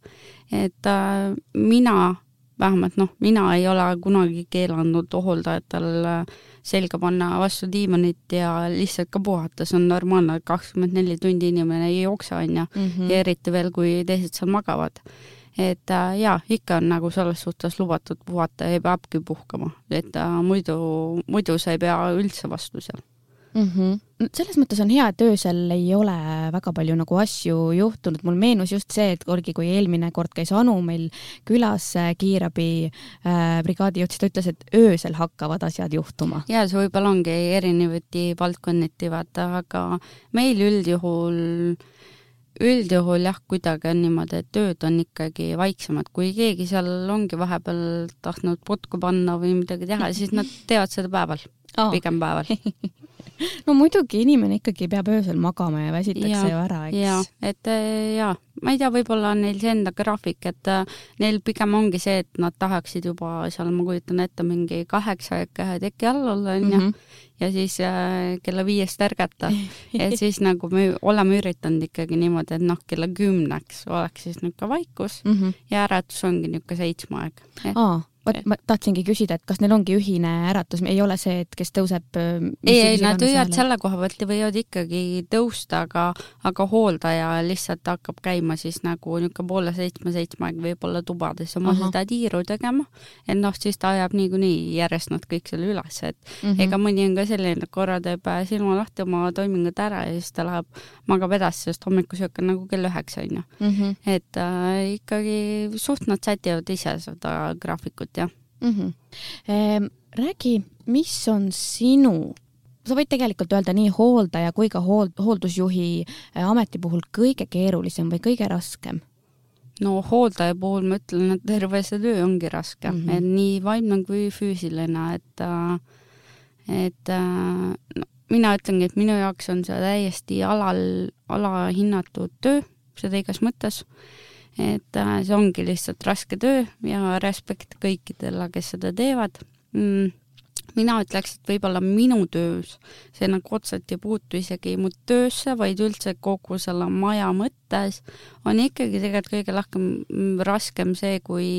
et äh, mina vähemalt noh, mina ei ole kunagi keelanud hooldajatel äh, selga panna vastu diivanit ja lihtsalt ka puhata, see on normaalne, kakskümmend neli tundi inimene ei jookse, on ju, Mhm. ja eriti veel, kui teised seal magavad. et äh, jaa, ikka on nagu selles suhtes lubatud puhata ja peabki puhkama, et äh, muidu, muidu sa ei pea üldse vastu seal. Mm. -hmm. selles mõttes on hea, et öösel ei ole väga palju nagu asju juhtunud, mul meenus just see, et olgi, kui eelmine kord käis Anu meil külas äh, kiirabi äh, brigaadijuht, siis ta ütles, et öösel hakkavad asjad juhtuma. ja see võib-olla ongi erinevati valdkonniti, vaata, aga meil üldjuhul üldjuhul jah, kuidagi on niimoodi, et ööd on ikkagi vaiksemad, kui keegi seal ongi vahepeal tahtnud putku panna või midagi teha, siis nad teevad seda päeval, pigem päeval. no muidugi inimene ikkagi peab öösel magama ja väsitakse ju ära, eks. jaa, et äh, jaa, ma ei tea, võib-olla on neil see enda graafik, et äh, neil pigem ongi see, et nad tahaksid juba seal, ma kujutan ette, mingi kaheksa ikka teki all olla, onju, Mhm. ja siis äh, kella viiest ärgata. et siis nagu me oleme üritanud ikkagi niimoodi, et noh, kella kümneks oleks siis niisugune vaikus mm. -hmm. ja äratus ongi niisugune seitsme aeg. aa, vot ma tahtsingi küsida, et kas neil ongi ühine äratus, ei ole see, et kes tõuseb ei, ei, nad võivad selle koha pealt võivad ikkagi tõusta, aga, aga hooldaja lihtsalt hakkab käima siis nagu niisugune poole seitsme, seitsme aeg võib-olla tubades oma Ahah. seda tiiru tegema. et noh, siis ta ajab niikuinii järjest nad kõik selle üles, et mm -hmm. ega mõni on ka selline, et korra teeb äh, silma lahti oma toimingud ära ja siis ta läheb, magab edasi, sest hommikusöök on nagu kell üheksa, onju. mm. -hmm. et äh, ikkagi suht nad sätivad ise seda graafikut, jah. Mm -hmm. räägi, mis on sinu, sa võid tegelikult öelda nii hooldaja kui ka hool-, hooldusjuhi äh, ameti puhul kõige keerulisem või kõige raskem? no hooldaja puhul ma ütlen, et terve see töö ongi raske mm. -hmm. et nii vaimne kui füüsiline, et äh, et äh, no, mina ütlengi, et minu jaoks on see täiesti alal, alahinnatud töö, seda igas mõttes. Et äh, see ongi lihtsalt raske töö ja respekt kõikidele, kes seda teevad mm mina ütleks, et võib-olla minu töös see nagu otseselt ei puutu isegi mu töösse, vaid üldse kogu selle maja mõttes on ikkagi tegelikult kõige lahkem, raskem see, kui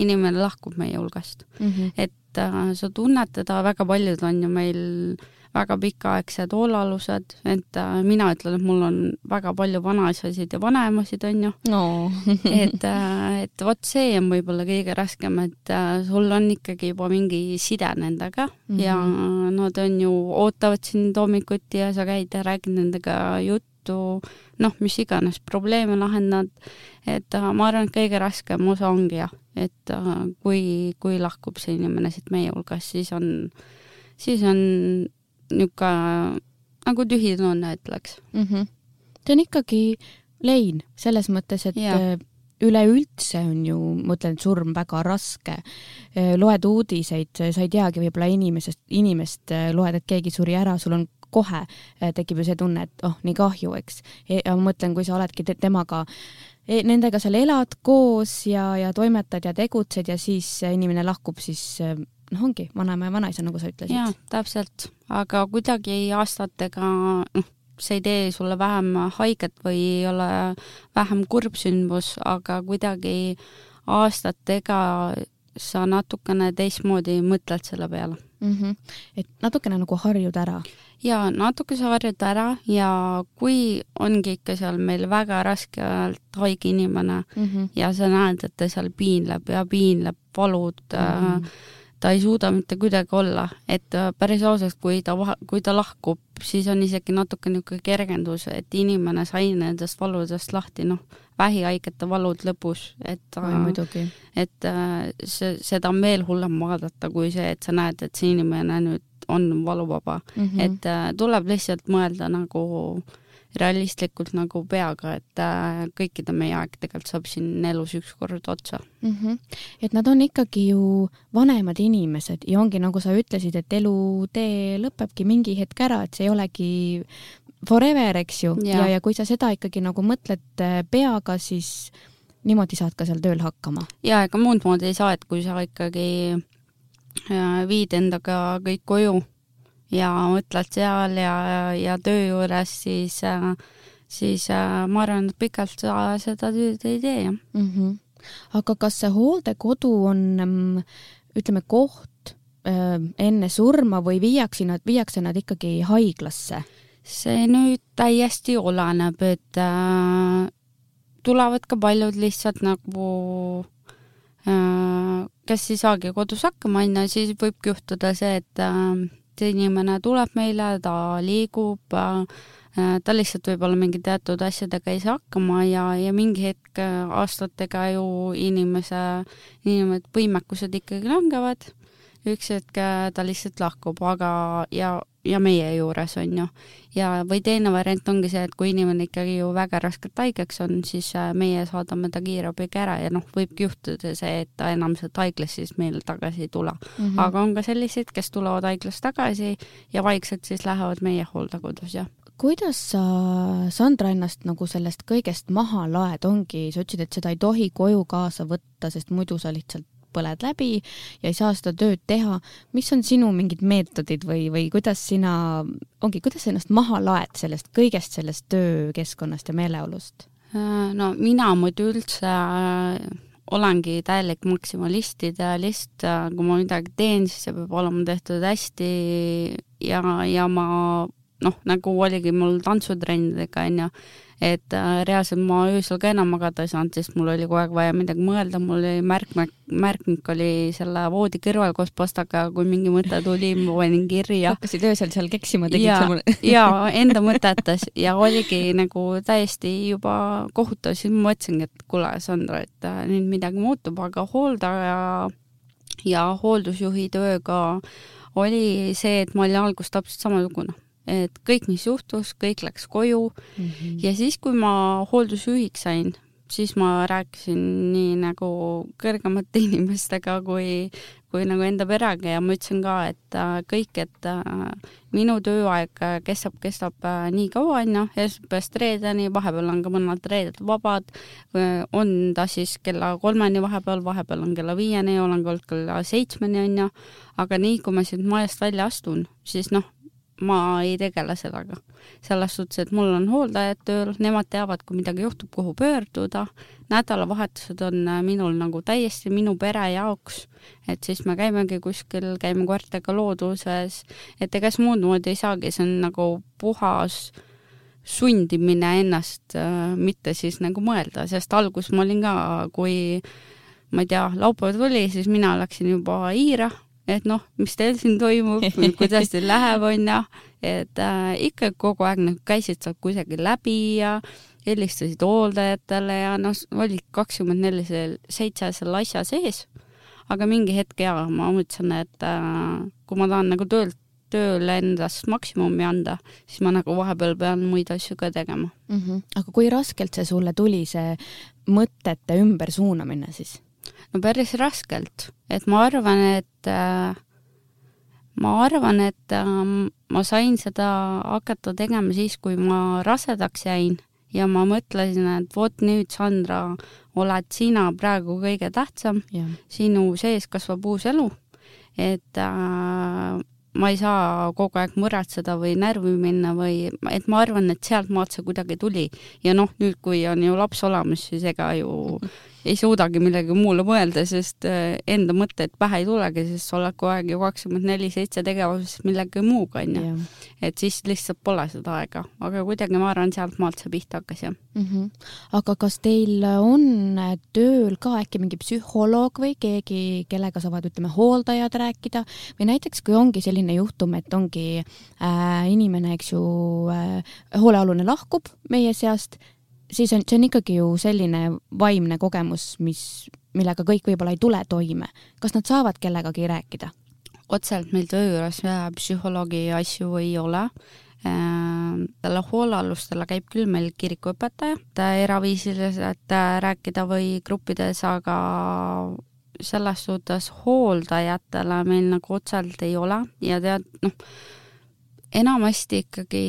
inimene lahkub meie hulgast. mm. -hmm. et äh, sa tunned teda, väga paljud on ju meil väga pikaaegsed hoolealused, et äh, mina ütlen, et mul on väga palju vanaisasid ja vanaemasid, on ju no. et, äh, et vot see on võib-olla kõige raskem, et äh, sul on ikkagi juba mingi side nendega mm -hmm. ja nad on ju, ootavad sind hommikuti ja sa käid ja räägid nendega juttu, noh, mis iganes probleeme lahendad. et ma arvan, et kõige raskem osa ongi jah, et kui, kui lahkub see inimene siit meie hulgast, siis on, siis on niisugune nagu tühi tunne, ütleks mm. -hmm. see on ikkagi lein selles mõttes, et Jah. äh, üleüldse on ju, ma ütlen, surm väga raske. loed uudiseid, sa ei teagi võib-olla inimesest, inimest äh, loed, et keegi suri ära, sul on kohe äh, tekib ju see tunne, et oh, nii kahju, eks. ja ma mõtlen, kui sa oledki te temaga e, nendega seal elad koos ja, ja toimetad ja tegutsed ja siis inimene lahkub, siis äh, noh, ongi vanaema ja vanaisa, nagu sa ütlesid. jaa, täpselt, aga kuidagi aastatega noh, see ei tee sulle vähem haiget või ei ole vähem kurb sündmus, aga kuidagi aastatega sa natukene teistmoodi mõtled selle peale. mm. -hmm. et natukene nagu harjud ära. ja natuke sa harjud ära ja kui ongi ikka seal meil väga raskelt haige inimene mm. -hmm. ja sa näed, et ta seal piinleb ja piinleb, valud mm, -hmm. Ta ei suuda mitte kuidagi olla, et äh, päris ausalt, kui ta, kui ta lahkub, siis on isegi natuke niisugune kergendus, et inimene sai nendest valudest lahti, noh, vähihaigete valud lõpus, et oi muidugi. et äh, see, seda on veel hullem vaadata kui see, et sa näed, et see inimene nüüd on valuvaba mm. -hmm. et äh, tuleb lihtsalt mõelda nagu realistlikult nagu peaga, et äh, kõikide meie aeg tegelikult saab siin elus ükskord otsa mm. -hmm. et nad on ikkagi ju vanemad inimesed ja ongi nagu sa ütlesid, et elutee lõpebki mingi hetk ära, et see ei olegi forever, eks ju, ja, ja, ja kui sa seda ikkagi nagu mõtled äh, peaga, siis niimoodi saad ka seal tööl hakkama. ja ega muud moodi ei saa, et kui sa ikkagi äh, viid endaga kõik koju ja mõtled seal ja, ja töö juures, siis, siis ma arvan, et pikalt sa seda tööd ei tee, jah mm. -hmm. aga kas see hooldekodu on, ütleme, koht, öö, enne surma või viiakse nad, viiakse nad ikkagi haiglasse? see nüüd täiesti oleneb, et äh, tulevad ka paljud lihtsalt nagu äh, kes ei saagi kodus hakkama, on ju, siis võibki juhtuda see, et äh, see inimene tuleb meile, ta liigub äh,, ta lihtsalt võib-olla mingi teatud asjadega ei saa hakkama ja, ja mingi hetk äh, aastatega ju inimese, inimesed võimekused ikkagi langevad. Üks hetk äh, ta lihtsalt lahkub, aga ja, ja meie juures on ju. ja, või teine variant ongi see, et kui inimene ikkagi ju väga raskelt haigeks on, siis äh, meie saadame ta kiirabiga ära ja noh, võibki juhtuda see, et ta enam sealt haiglast siis meile tagasi ei tule mm. -hmm. aga on ka selliseid, kes tulevad haiglast tagasi ja vaikselt siis lähevad meie hooldekodus, jah kuidas sa, Sandra, ennast nagu sellest kõigest maha laed, ongi, sa ütlesid, et seda ei tohi koju kaasa võtta, sest muidu sa lihtsalt põled läbi ja ei saa seda tööd teha. mis on sinu mingid meetodid või, või kuidas sina, ongi, kuidas sa ennast maha laed sellest kõigest sellest töökeskkonnast ja meeleolust? Äh, no mina muidu üldse äh, olengi täielik maksimalist, idealist, äh, kui ma midagi teen, siis see peab olema tehtud hästi ja, ja ma noh, nagu oligi mul tantsutrennidega, onju, et äh, reaalselt ma öösel ka enam magada ei saanud, sest mul oli kogu aeg vaja midagi mõelda, mul oli märkmik, märkmik oli selle voodi kõrval koos pastaga, kui mingi mõte tuli, ma panin kirja. hakkasid öösel seal keksima, tegid ja, seal mulle. ja enda mõtetes ja oligi nagu täiesti juba kohutav, siis ma mõtlesingi, et kuule, Sandra, et äh, nüüd midagi muutub, aga hooldaja ja hooldusjuhi tööga oli see, et ma olin alguses täpselt samasugune et kõik, mis juhtus, kõik läks koju. Mm -hmm. ja siis, kui ma hooldusjuhiks sain, siis ma rääkisin nii nagu kõrgemate inimestega kui, kui nagu enda perega ja ma ütlesin ka, et äh, kõik, et äh, minu tööaeg kestab, kestab äh, nii kaua, onju, esmaspäevast reedeni, vahepeal on ka mõned reeded vabad, on ta siis kella kolmeni vahepeal, vahepeal on kella viieni, olen ka olnud kella seitsmeni, onju, aga nii, kui ma siit majast välja astun, siis noh, ma ei tegele sellega. selles suhtes, et mul on hooldajad tööl, nemad teavad, kui midagi juhtub, kuhu pöörduda, nädalavahetused on äh, minul nagu täiesti minu pere jaoks, et siis me käimegi kuskil, käime koertega looduses, et ega siis muud moodi ei saagi, see on nagu puhas sundimine ennast äh, mitte siis nagu mõelda, sest alguses ma olin ka, kui ma ei tea, laupäev tuli, siis mina läksin juba Iira et noh, mis teil siin toimub, kuidas teil läheb, onju, et äh, ikka kogu aeg nagu käisid sealt kusagil läbi ja helistasid hooldajatele ja noh, olid kakskümmend neli seitse selle asja sees. aga mingi hetk ja ma mõtlesin, et äh, kui ma tahan nagu töölt, tööle endast maksimumi anda, siis ma nagu vahepeal pean muid asju ka tegema mm. -hmm. aga kui raskelt see sulle tuli, see mõtete ümbersuunamine siis? No päris raskelt, et ma arvan, et äh, ma arvan, et äh, ma sain seda hakata tegema siis, kui ma rasedaks jäin ja ma mõtlesin, et vot nüüd, Sandra, oled sina praegu kõige tähtsam, sinu sees kasvab uus elu, et äh, ma ei saa kogu aeg muretseda või närvi minna või et ma arvan, et sealtmaalt see kuidagi tuli. Ja noh, nüüd, kui on ju laps olemas, siis ega ju ei suudagi millegi muule mõelda, sest äh, enda mõtteid pähe ei tulegi, sest sa oled kogu aeg ju kakskümmend neli seitse tegevuses millegi muuga, onju. et siis lihtsalt pole seda aega, aga kuidagi ma arvan, sealtmaalt see pihta hakkas, jah mm. -hmm. aga kas teil on tööl ka äkki mingi psühholoog või keegi, kellega saavad, ütleme, hooldajad rääkida või näiteks kui ongi selline juhtum, et ongi äh, inimene, eks ju äh,, hoolealune lahkub meie seast siis on, see on ikkagi ju selline vaimne kogemus, mis, millega kõik võib-olla ei tule toime. kas nad saavad kellegagi rääkida? otseselt meil töö juures psühholoogi asju ei ole selle äh, hoolealustele käib küll meil kirikuõpetaja, eraviisiliselt äh, rääkida või gruppides, aga selles suhtes hooldajatele meil nagu otseselt ei ole ja tead, noh, enamasti ikkagi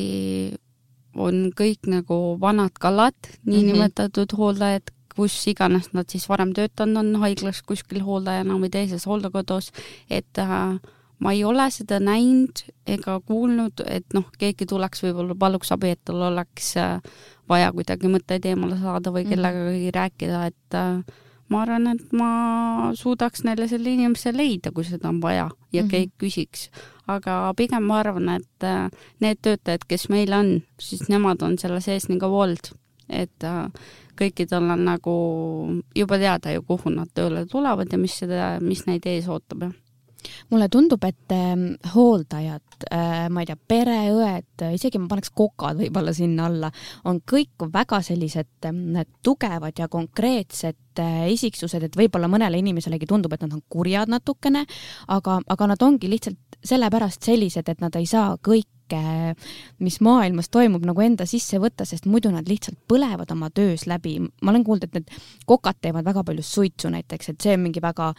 on kõik nagu vanad kallad, niinimetatud mm -hmm. hooldajad, kus iganes nad siis varem töötanud on, haiglas kuskil hooldajana või teises hooldekodus, et äh, ma ei ole seda näinud ega kuulnud, et noh, keegi tuleks, võib-olla paluks abi, et tal oleks äh, vaja kuidagi mõtteid eemale saada või mhm. kellegagi rääkida, et äh, ma arvan, et ma suudaks neile selle inimese leida, kui seda on vaja ja mm -hmm. keegi küsiks. Aga pigem ma arvan, et äh, need töötajad, kes meil on, siis nemad on selle sees nii kaua olnud, et äh, kõikidel on nagu juba teada ju, kuhu nad tööle tulevad ja mis seda, mis neid ees ootab ja mulle tundub, et äh, hooldajad äh,, ma ei tea, pereõed, isegi ma paneks kokad võib-olla sinna alla, on kõik väga sellised äh, tugevad ja konkreetsed äh, isiksused, et võib-olla mõnele inimeselegi tundub, et nad on kurjad natukene, aga, aga nad ongi lihtsalt sellepärast sellised, et nad ei saa kõike mis maailmas toimub, nagu enda sisse võtta, sest muidu nad lihtsalt põlevad oma töös läbi. ma olen kuulnud, et need kokad teevad väga palju suitsu näiteks, et see on mingi väga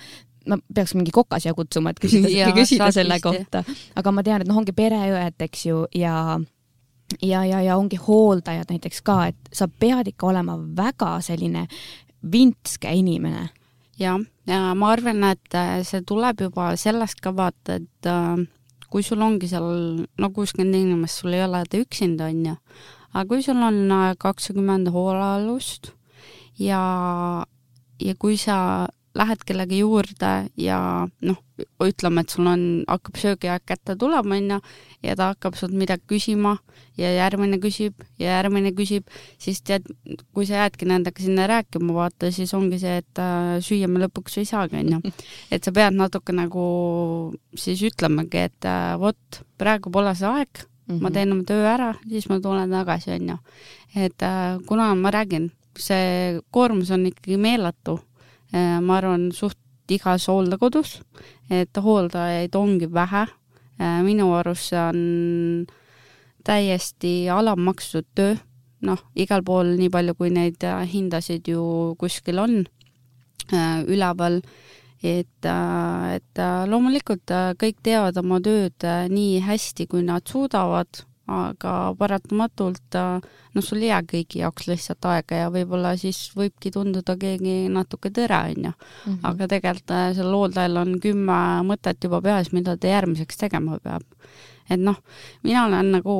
ma peaks mingi koka siia kutsuma, et küsida, küsida selle kohta, aga ma tean, et noh, ongi pereõed, eks ju, ja ja, ja, ja ongi hooldajad näiteks ka, et sa pead ikka olema väga selline vintske inimene. jah, ja ma arvan, et äh, see tuleb juba sellest ka vaata, et äh, kui sul ongi seal no kuuskümmend inimest, sul ei ole ta üksinda, onju, aga kui sul on äh, kakskümmend hoolealust ja, ja kui sa lähed kellegi juurde ja noh, ütleme, et sul on, hakkab söögiaeg kätte tulema, onju, ja ta hakkab sult midagi küsima ja järgmine küsib ja järgmine küsib, siis tead, kui sa jäädki nendega sinna rääkima, vaata, siis ongi see, et äh, süüa me lõpuks ei saagi, onju. et sa pead natuke nagu siis ütlemagi, et äh, vot, praegu pole see aeg mm, -hmm. ma teen oma töö ära, siis ma tulen tagasi, onju. et äh, kuna ma räägin, see koormus on ikkagi meeletu ma arvan, suht igas hooldekodus, et hooldajaid ongi vähe. Äh, minu arust see on täiesti alammakstud töö, noh, igal pool nii palju, kui neid äh, hindasid ju kuskil on üleval, et, et loomulikult kõik teevad oma tööd nii hästi, kui nad suudavad aga paratamatult noh, sul ei jää kõigi jaoks lihtsalt aega ja võib-olla siis võibki tunduda keegi natuke tõre, onju. Mhm. aga tegelikult äh, sellel hooldajal on kümme mõtet juba peas, mida ta järgmiseks tegema peab. et noh, mina olen nagu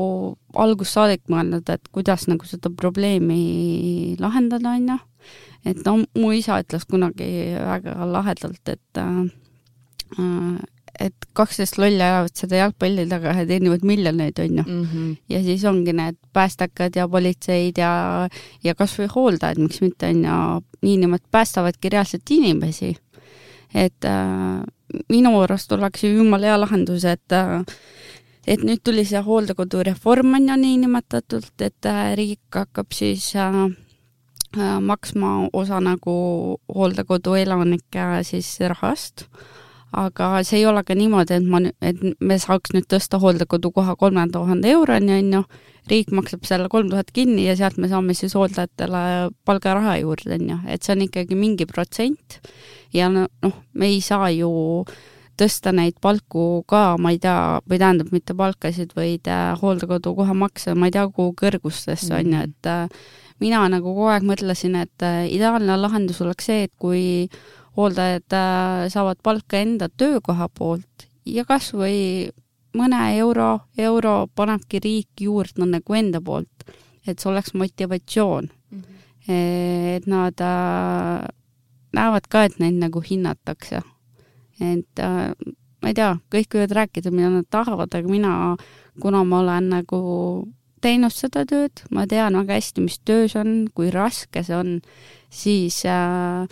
algusest saadik mõelnud, et kuidas nagu seda probleemi lahendada, onju. et no mu isa ütles kunagi väga lahedalt, et äh, äh et kaksteist lolli ajavad seda jalgpalli taga ja teenivad miljoneid, onju mm. -hmm. ja siis ongi need päästakad ja politseid ja, ja kasvõi hooldajad, miks mitte, onju, niinimetatud päästavadki reaalselt inimesi. et äh, minu arust oleks ju jumala hea lahendus, et äh, et nüüd tuli see hooldekodureform on ju niinimetatult, et äh, riik hakkab siis äh, äh maksma osa nagu hooldekodu elanike siis rahast aga see ei ole ka niimoodi, et ma, et me saaks nüüd tõsta hooldekodukoha kolme tuhande euroni, on ju, riik maksab selle kolm tuhat kinni ja sealt me saame siis hooldajatele palgaraha juurde, on ju, et see on ikkagi mingi protsent. Ja noh, me ei saa ju tõsta neid palku ka, ma ei tea, või tähendab, mitte palkasid, vaid äh, hooldekodukoha makse, ma ei tea, kuhu kõrgustesse, on ju, et äh, mina nagu kogu aeg mõtlesin, et äh, ideaalne lahendus oleks see, et kui hooldajad äh, saavad palka enda töökoha poolt ja kas või mõne euro, euro panebki riik juurde nagu enda poolt, et see oleks motivatsioon mm. -hmm. et nad äh, näevad ka, et neid nagu hinnatakse. et äh, ma ei tea, kõik võivad rääkida, mida nad tahavad, aga mina, kuna ma olen nagu teinud seda tööd, ma tean väga hästi, mis töö see on, kui raske see on, siis äh,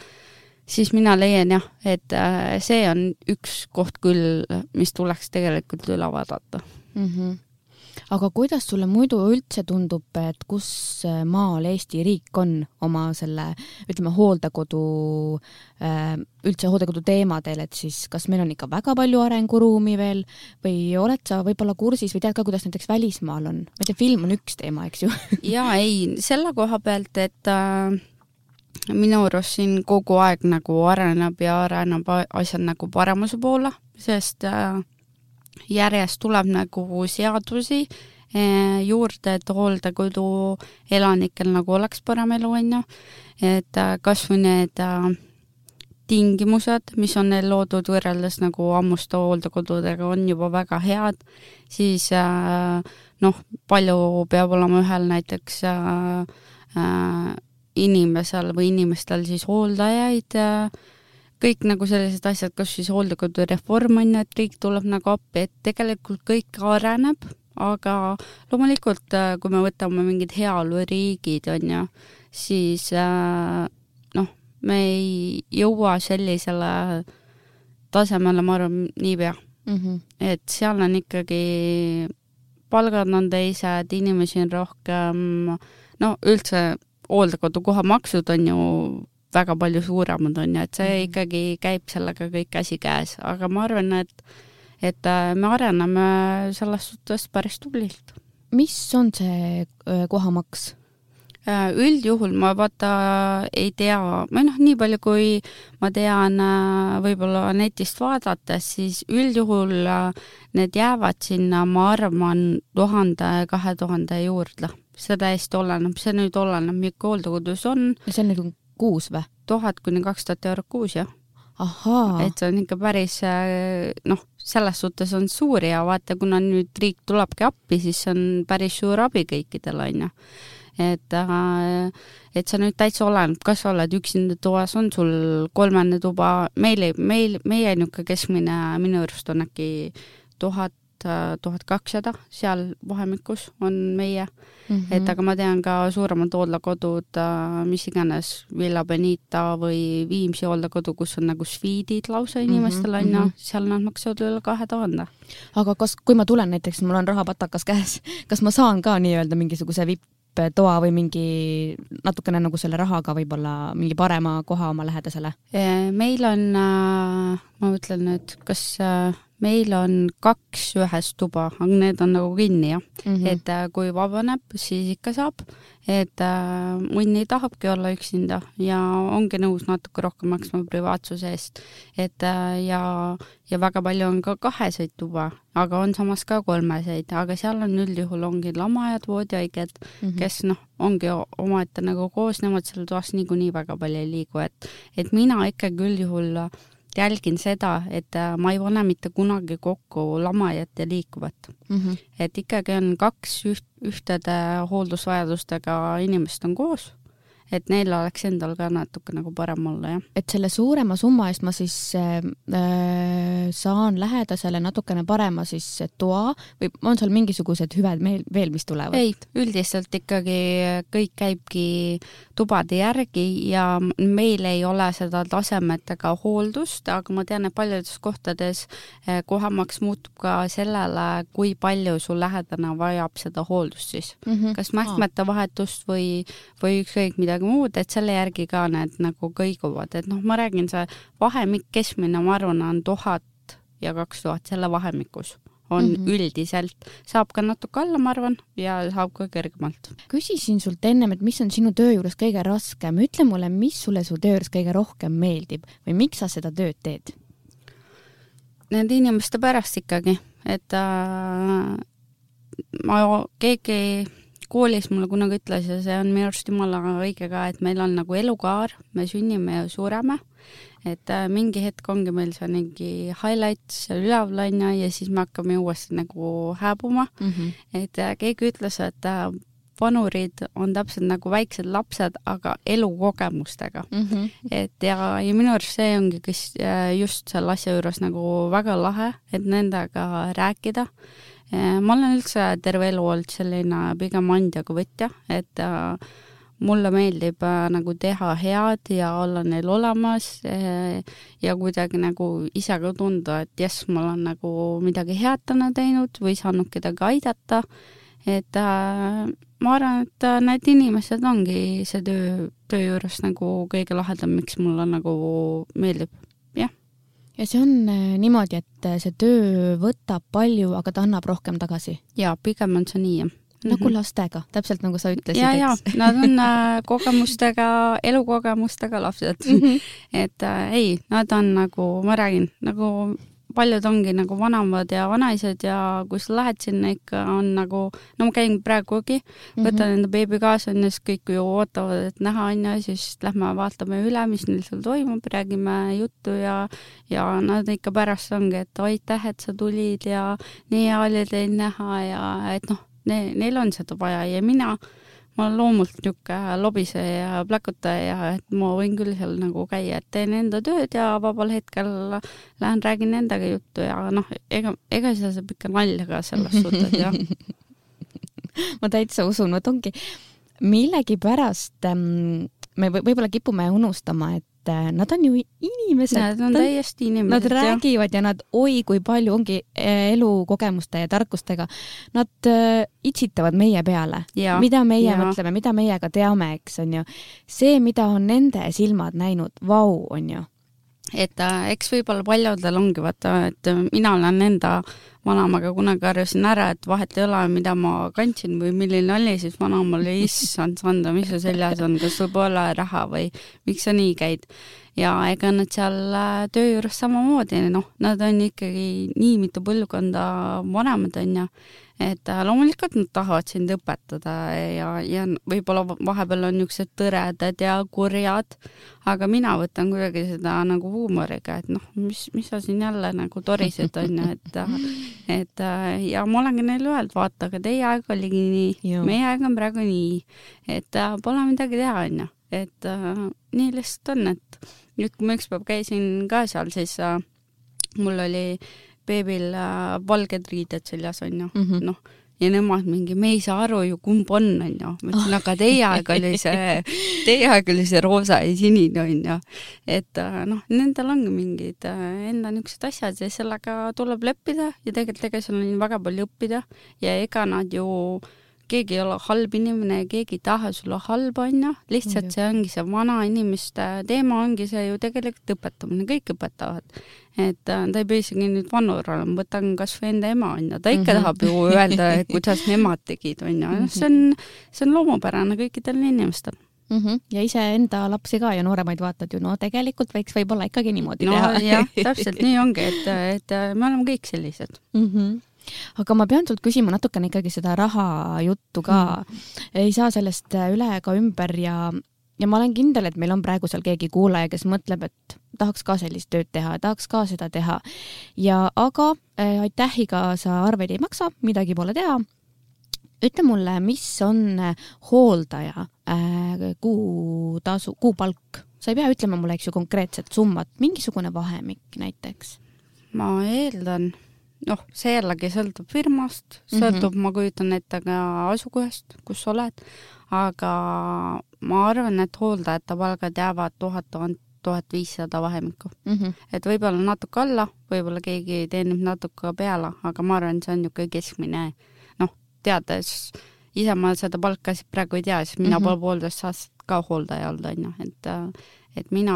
siis mina leian jah, et äh, see on üks koht küll, mis tuleks tegelikult üle vaadata mm. -hmm. aga kuidas sulle muidu üldse tundub, et kus maal Eesti riik on oma selle, ütleme, hooldekodu, äh, üldse hooldekodu teemadel, et siis kas meil on ikka väga palju arenguruumi veel või oled sa võib-olla kursis või tead ka, kuidas näiteks välismaal on? ma ei tea, film on üks teema, eks ju jaa, ei, selle koha pealt, et äh, minu arust siin kogu aeg nagu areneb ja areneb asjad nagu paremuse poole, sest äh, järjest tuleb nagu seadusi äh, juurde, et hooldekodu elanikel nagu oleks parem elu, on ju. et äh, kas või need tingimused, mis on neil loodud võrreldes nagu ammuste hooldekodudega, on juba väga head, siis noh, palju peab olema ühel näiteks inimesel või inimestel siis hooldajaid ja kõik nagu sellised asjad, kas siis hooldekodu reform on ju, et riik tuleb nagu appi, et tegelikult kõik areneb, aga loomulikult, äh, kui me võtame mingid heaoluriigid, on ju, siis äh, noh, me ei jõua sellisele tasemele, ma arvan, niipea mm. -hmm. et seal on ikkagi, palgad on teised, inimesi on rohkem, no üldse hooldekodukoha maksud on ju väga palju suuremad, on ju, et see mhm. ikkagi käib sellega kõik käsikäes, aga ma arvan, et et äh, me areneme selles suhtes päris tublilt. mis on see äh, kohamaks? Äh, üldjuhul ma vaata ei tea, või noh, nii palju kui ma tean võib-olla netist vaadates, siis üldjuhul need jäävad sinna, ma arvan, tuhande, kahe tuhande juurde. See täiesti oleneb, see nüüd oleneb, milline hooldekodus on. see on nagu kuus või? tuhat kuni kaks tuhat eurot kuus, jah. et see on ikka päris noh, selles suhtes on suur ja vaata, kuna nüüd riik tulebki appi, siis see on päris suur abi kõikidele, on ju. et, äh, et see nüüd täitsa oleneb, kas sa oled üksinda toas, on sul kolmene tuba, meil ei, meil, meie niisugune keskmine minu arust on äkki tuhat Äh, tuhat kakssada, seal vahemikus on meie mm. -hmm. et aga ma tean ka suuremad hooldekodud, äh, mis iganes, Villa Benita või Viimsi hooldekodu, kus on nagu sviidid lausa mhm, inimestele onju mm -hmm., seal nad maksavad üle kahe tuhande. aga kas, kui ma tulen näiteks, mul on rahapatakas käes, kas ma saan ka nii-öelda mingisuguse vipp toa või mingi natukene nagu selle rahaga võib-olla mingi parema koha oma lähedasele? meil on, äh, ma mõtlen nüüd, kas meil on kaks ühes tuba, aga need on nagu kinni jah. Mm, -hmm. et äh, kui vabaneb, siis ikka saab, et äh, mõni tahabki olla üksinda ja ongi nõus natuke rohkem maksma privaatsuse eest, et äh, ja, ja väga palju on ka kaheseid tuba, aga on samas ka kolmeseid, aga seal on üldjuhul ongi lamajad, voodihaiged mm, -hmm. kes noh, ongi omaette nagu koos, nemad seal toas niikuinii väga palju ei liigu, et, et mina ikkagi üldjuhul äh, jälgin seda, et äh, ma ei pane mitte kunagi kokku lamajat ja liikuvat mm. -hmm. et ikkagi on kaks üht, ühtede hooldusvajadustega inimest on koos et neil oleks endal ka natuke nagu parem olla, jah. et selle suurema summa eest ma siis äh, äh saan lähedasele natukene parema siis toa või on seal mingisugused hüved meil veel, mis tulevad? ei, üldiselt ikkagi kõik käibki tubade järgi ja meil ei ole seda tasemet ega hooldust, aga ma tean, et paljudes kohtades äh, kohamaks muutub ka sellele, kui palju su lähedane vajab seda hooldust siis mm. -hmm. kas mähkmete vahetust või, või ükskõik mida midagi muud, et selle järgi ka need nagu kõiguvad, et noh, ma räägin, see vahemik keskmine, ma arvan, on tuhat ja kaks tuhat selle vahemikus on mm -hmm. üldiselt, saab ka natuke alla, ma arvan, ja saab ka kõrgemalt. küsisin sult ennem, et mis on sinu töö juures kõige raskem, ütle mulle, mis sulle su töö juures kõige rohkem meeldib või miks sa seda tööd teed? Nende inimeste pärast ikkagi, et äh, ma, keegi koolis mulle kunagi ütles ja see on minu arust jumala õige ka, et meil on nagu elukaar, me sünnime ja sureme, et äh, mingi hetk ongi meil see mingi highlights seal üleval onju ja siis me hakkame uuesti nagu hääbuma mm. -hmm. et äh, keegi ütles, et äh, vanurid on täpselt nagu väiksed lapsed, aga elukogemustega mm. -hmm. et ja, ja minu arust see ongi kes, just selle asja juures nagu väga lahe, et nendega rääkida ma olen üldse terve elu olnud selline pigem andjaga võtja, et äh, mulle meeldib äh, nagu teha head ja olla neil olemas äh, ja kuidagi nagu ise ka tunda, et jess, ma olen nagu midagi head täna teinud või saanud kedagi aidata. et ma arvan, et need inimesed ongi see töö, töö juures nagu kõige lahedam, miks mulle nagu meeldib, ja see on äh, niimoodi, et äh, see töö võtab palju, aga ta annab rohkem tagasi? jaa, pigem on see nii, jah nagu mhm. lastega, täpselt nagu sa ütlesid, ja, ja nad on äh, kogemustega, elukogemustega lapsed mm. -hmm. et äh, ei, nad on nagu, ma räägin, nagu paljud ongi nagu vanemad ja vanaisad ja kui sa lähed sinna ikka on nagu, no ma käin praegugi, võtan mm -hmm. enda beebi kaasa onju, siis kõik ju ootavad, et näha onju, siis lähme vaatame üle, mis neil seal toimub, räägime juttu ja, ja nad ikka pärast ongi, et aitäh, et sa tulid ja nii hea oli teid näha ja et noh ne,, neil on seda vaja ja mina ma olen loomult niisugune lobiseja ja pläkutaja, et ma võin küll seal nagu käia, et teen enda tööd ja vabal hetkel lähen räägin nendega juttu ja noh, ega, ega see saab ikka nalja ka selles suhtes, jah. Ma täitsa usun, vot ongi. Millegipärast ähm, me võib-olla kipume unustama, et äh, nad on ju inimesed. Nad on täiesti inimesed. Nad räägivad ja nad, oi kui palju ongi äh, elukogemuste ja tarkustega. Nad äh, itsitavad meie peale, mida meie ja. mõtleme, mida meie ka teame, eks on ju. see, mida on nende silmad näinud, vau, on ju et äh, eks võib-olla paljudel ongi vaata, et mina olen enda vanaemaga kunagi harjusin ära, et vahet ei ole, mida ma kandsin või milline oli, siis vanaema oli, issand Sandra, mis sul seljas on, kas sul pole raha või miks sa nii käid. Ja ega nad seal äh, töö juures samamoodi, noh, nad on ikkagi nii mitu põlvkonda vanemad, on ju et äh, loomulikult nad tahavad sind õpetada ja, ja võib-olla vahepeal on niisugused tõredad ja kurjad, aga mina võtan kuidagi seda nagu huumoriga, et noh, mis, mis sa siin jälle nagu torised, on ju, et et äh, ja ma olengi neile öelnud, vaata, aga teie aeg oligi nii, meie aeg on praegu nii, et pole midagi teha, on ju, et nii lihtsalt on, et nüüd, kui ma ükspäev käisin ka seal, siis äh, mul oli beebil äh, valged riided seljas onju mm -hmm., noh ja nemad mingi, me ei saa aru ju, kumb on, onju. ma ütlesin, aga teie aeg oli see, teie aeg oli see roosa ja sinine, onju. et äh, noh, nendel ongi mingid äh, enda niisugused asjad ja sellega tuleb leppida ja tegelikult ega seal on väga palju õppida ja ega nad ju äh, keegi ei ole halb inimene ja keegi ei taha sulle halba, onju, lihtsalt see ongi see vanainimeste teema ongi see ju tegelikult õpetamine, kõik õpetavad. et äh, ta ei pea isegi nüüd vanur olema, võtan kas või enda ema, onju, ta ikka mm -hmm. tahab ju öelda, kuidas nemad tegid, onju, noh, see on, see on loomupärane kõikidel inimestel mm. -hmm. ja iseenda lapsi ka ja nooremaid vaatad ju, no tegelikult võiks võib-olla ikkagi niimoodi no, teha. jah, täpselt nii ongi, et, et me oleme kõik sellised mm. -hmm aga ma pean sult küsima natukene ikkagi seda raha juttu ka mm.. ei saa sellest äh, üle ega ümber ja, ja ma olen kindel, et meil on praegu seal keegi kuulaja, kes mõtleb, et tahaks ka sellist tööd teha, tahaks ka seda teha. ja aga äh, aitähiga sa arveid ei maksa, midagi pole teha. ütle mulle, mis on äh, hooldaja äh, kuutasu, kuupalk? sa ei pea ütlema mulle, eks ju, konkreetset summat, mingisugune vahemik näiteks. ma eeldan noh, see jällegi sõltub firmast, mhm. sõltub mm, -hmm. ma kujutan ette ka asukohast, kus sa oled, aga ma arvan, et hooldajate palgad jäävad tuhat, tuhat, tuhat viissada vahemikku mm. -hmm. et võib-olla natuke alla, võib-olla keegi teenib natuke peale, aga ma arvan, see on niisugune keskmine, noh, teades, ise ma seda palka praegu ei tea, sest mina mm -hmm. pole poolteist aastat ka hooldaja olnud, on ju, et et mina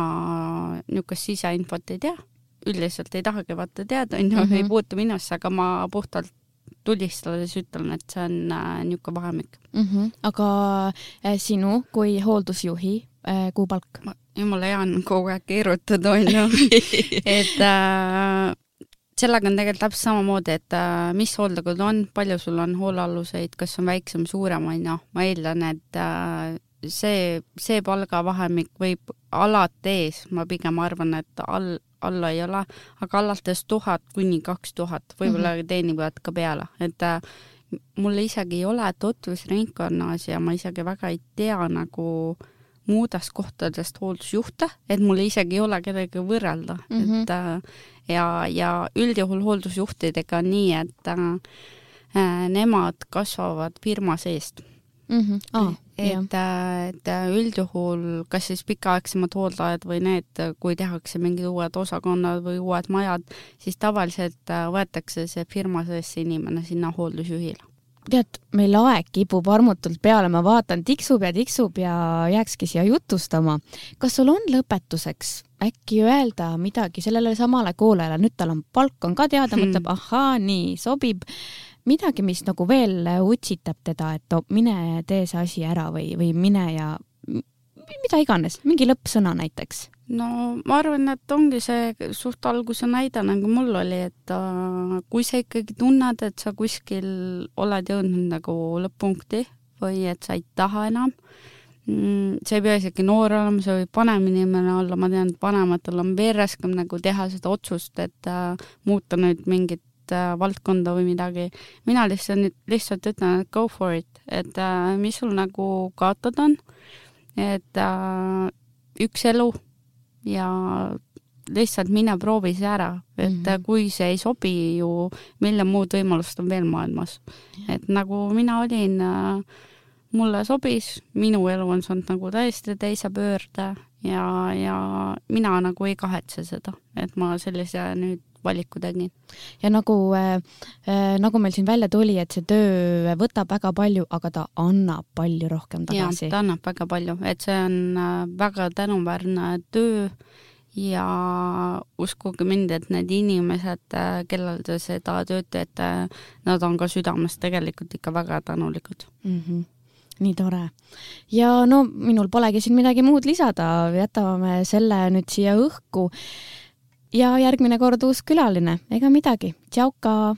niisugust siseinfot ei tea üldiselt ei tahagi vaata teada, onju, mhm. ei puutu minusse, aga ma puhtalt tulistades ütlen, et see on äh, niisugune vahemik mm. -hmm. aga äh, sinu kui hooldusjuhi äh, kuupalk? jumala hea on kogu aeg keerutada, onju et äh, sellega on tegelikult täpselt samamoodi, et äh, mis hooldekodu on, palju sul on hoolealuseid, kas on väiksem, suurem, onju, ma eeldan, et äh, see, see palgavahemik võib alati ees, ma pigem arvan, et all, alla ei ole, aga alates tuhat kuni kaks tuhat, võib-olla mm -hmm. teenivad ka peale, et äh, mul isegi ei ole tutvusringkonnas ja ma isegi väga ei tea nagu muudest kohtadest hooldusjuhte, et mul isegi ei ole kedagi võrrelda mm, -hmm. et äh, ja, ja üldjuhul hooldusjuhtidega on nii, et äh, nemad kasvavad firma seest mm. -hmm. Ah, et, et üldjuhul kas siis pikaaegsemad hooldajad või need, kui tehakse mingid uued osakonnad või uued majad, siis tavaliselt äh, võetakse see firma sees see inimene sinna hooldusjuhile tead, meil aeg kipub armutult peale, ma vaatan, tiksub ja tiksub ja jääkski siia jutustama. kas sul on lõpetuseks äkki öelda midagi sellele samale kuulajale, nüüd tal on palk on ka teada hmm., mõtleb ahaa, nii sobib midagi, mis nagu veel utsitab teda, et oh, mine tee see asi ära või, või mine ja mida iganes, mingi lõppsõna näiteks? no ma arvan, et ongi see suht alguse näide, nagu mul oli, et äh, kui sa ikkagi tunned, et sa kuskil oled jõudnud nagu lõpp-punkti või et sa ei taha enam mm,, see ei pea isegi noor olema, see võib vanem inimene olla, ma tean, et vanematel on veel raskem nagu teha seda otsust, et äh, muuta nüüd mingit äh, valdkonda või midagi. mina lihtsalt, lihtsalt ütlen, et go for it, et äh, mis sul nagu kaotada on, et äh, üks elu ja lihtsalt mine proovi see ära, et mm -hmm. kui see ei sobi ju, milline muud võimalust on veel maailmas. et nagu mina olin äh, mulle sobis, minu elu on saanud nagu täiesti teise pöörde ja, ja mina nagu ei kahetse seda, et ma sellise nüüd valiku tegin. ja nagu äh,, äh, nagu meil siin välja tuli, et see töö võtab väga palju, aga ta annab palju rohkem tagasi. ta annab väga palju, et see on äh, väga tänuväärne töö ja uskuge mind, et need inimesed, äh, kellel te seda tööd teete, nad on ka südames tegelikult ikka väga tänulikud mm. -hmm nii tore. ja no minul polegi siin midagi muud lisada, jätame selle nüüd siia õhku. Ja järgmine kord uus külaline, ega midagi, tšauka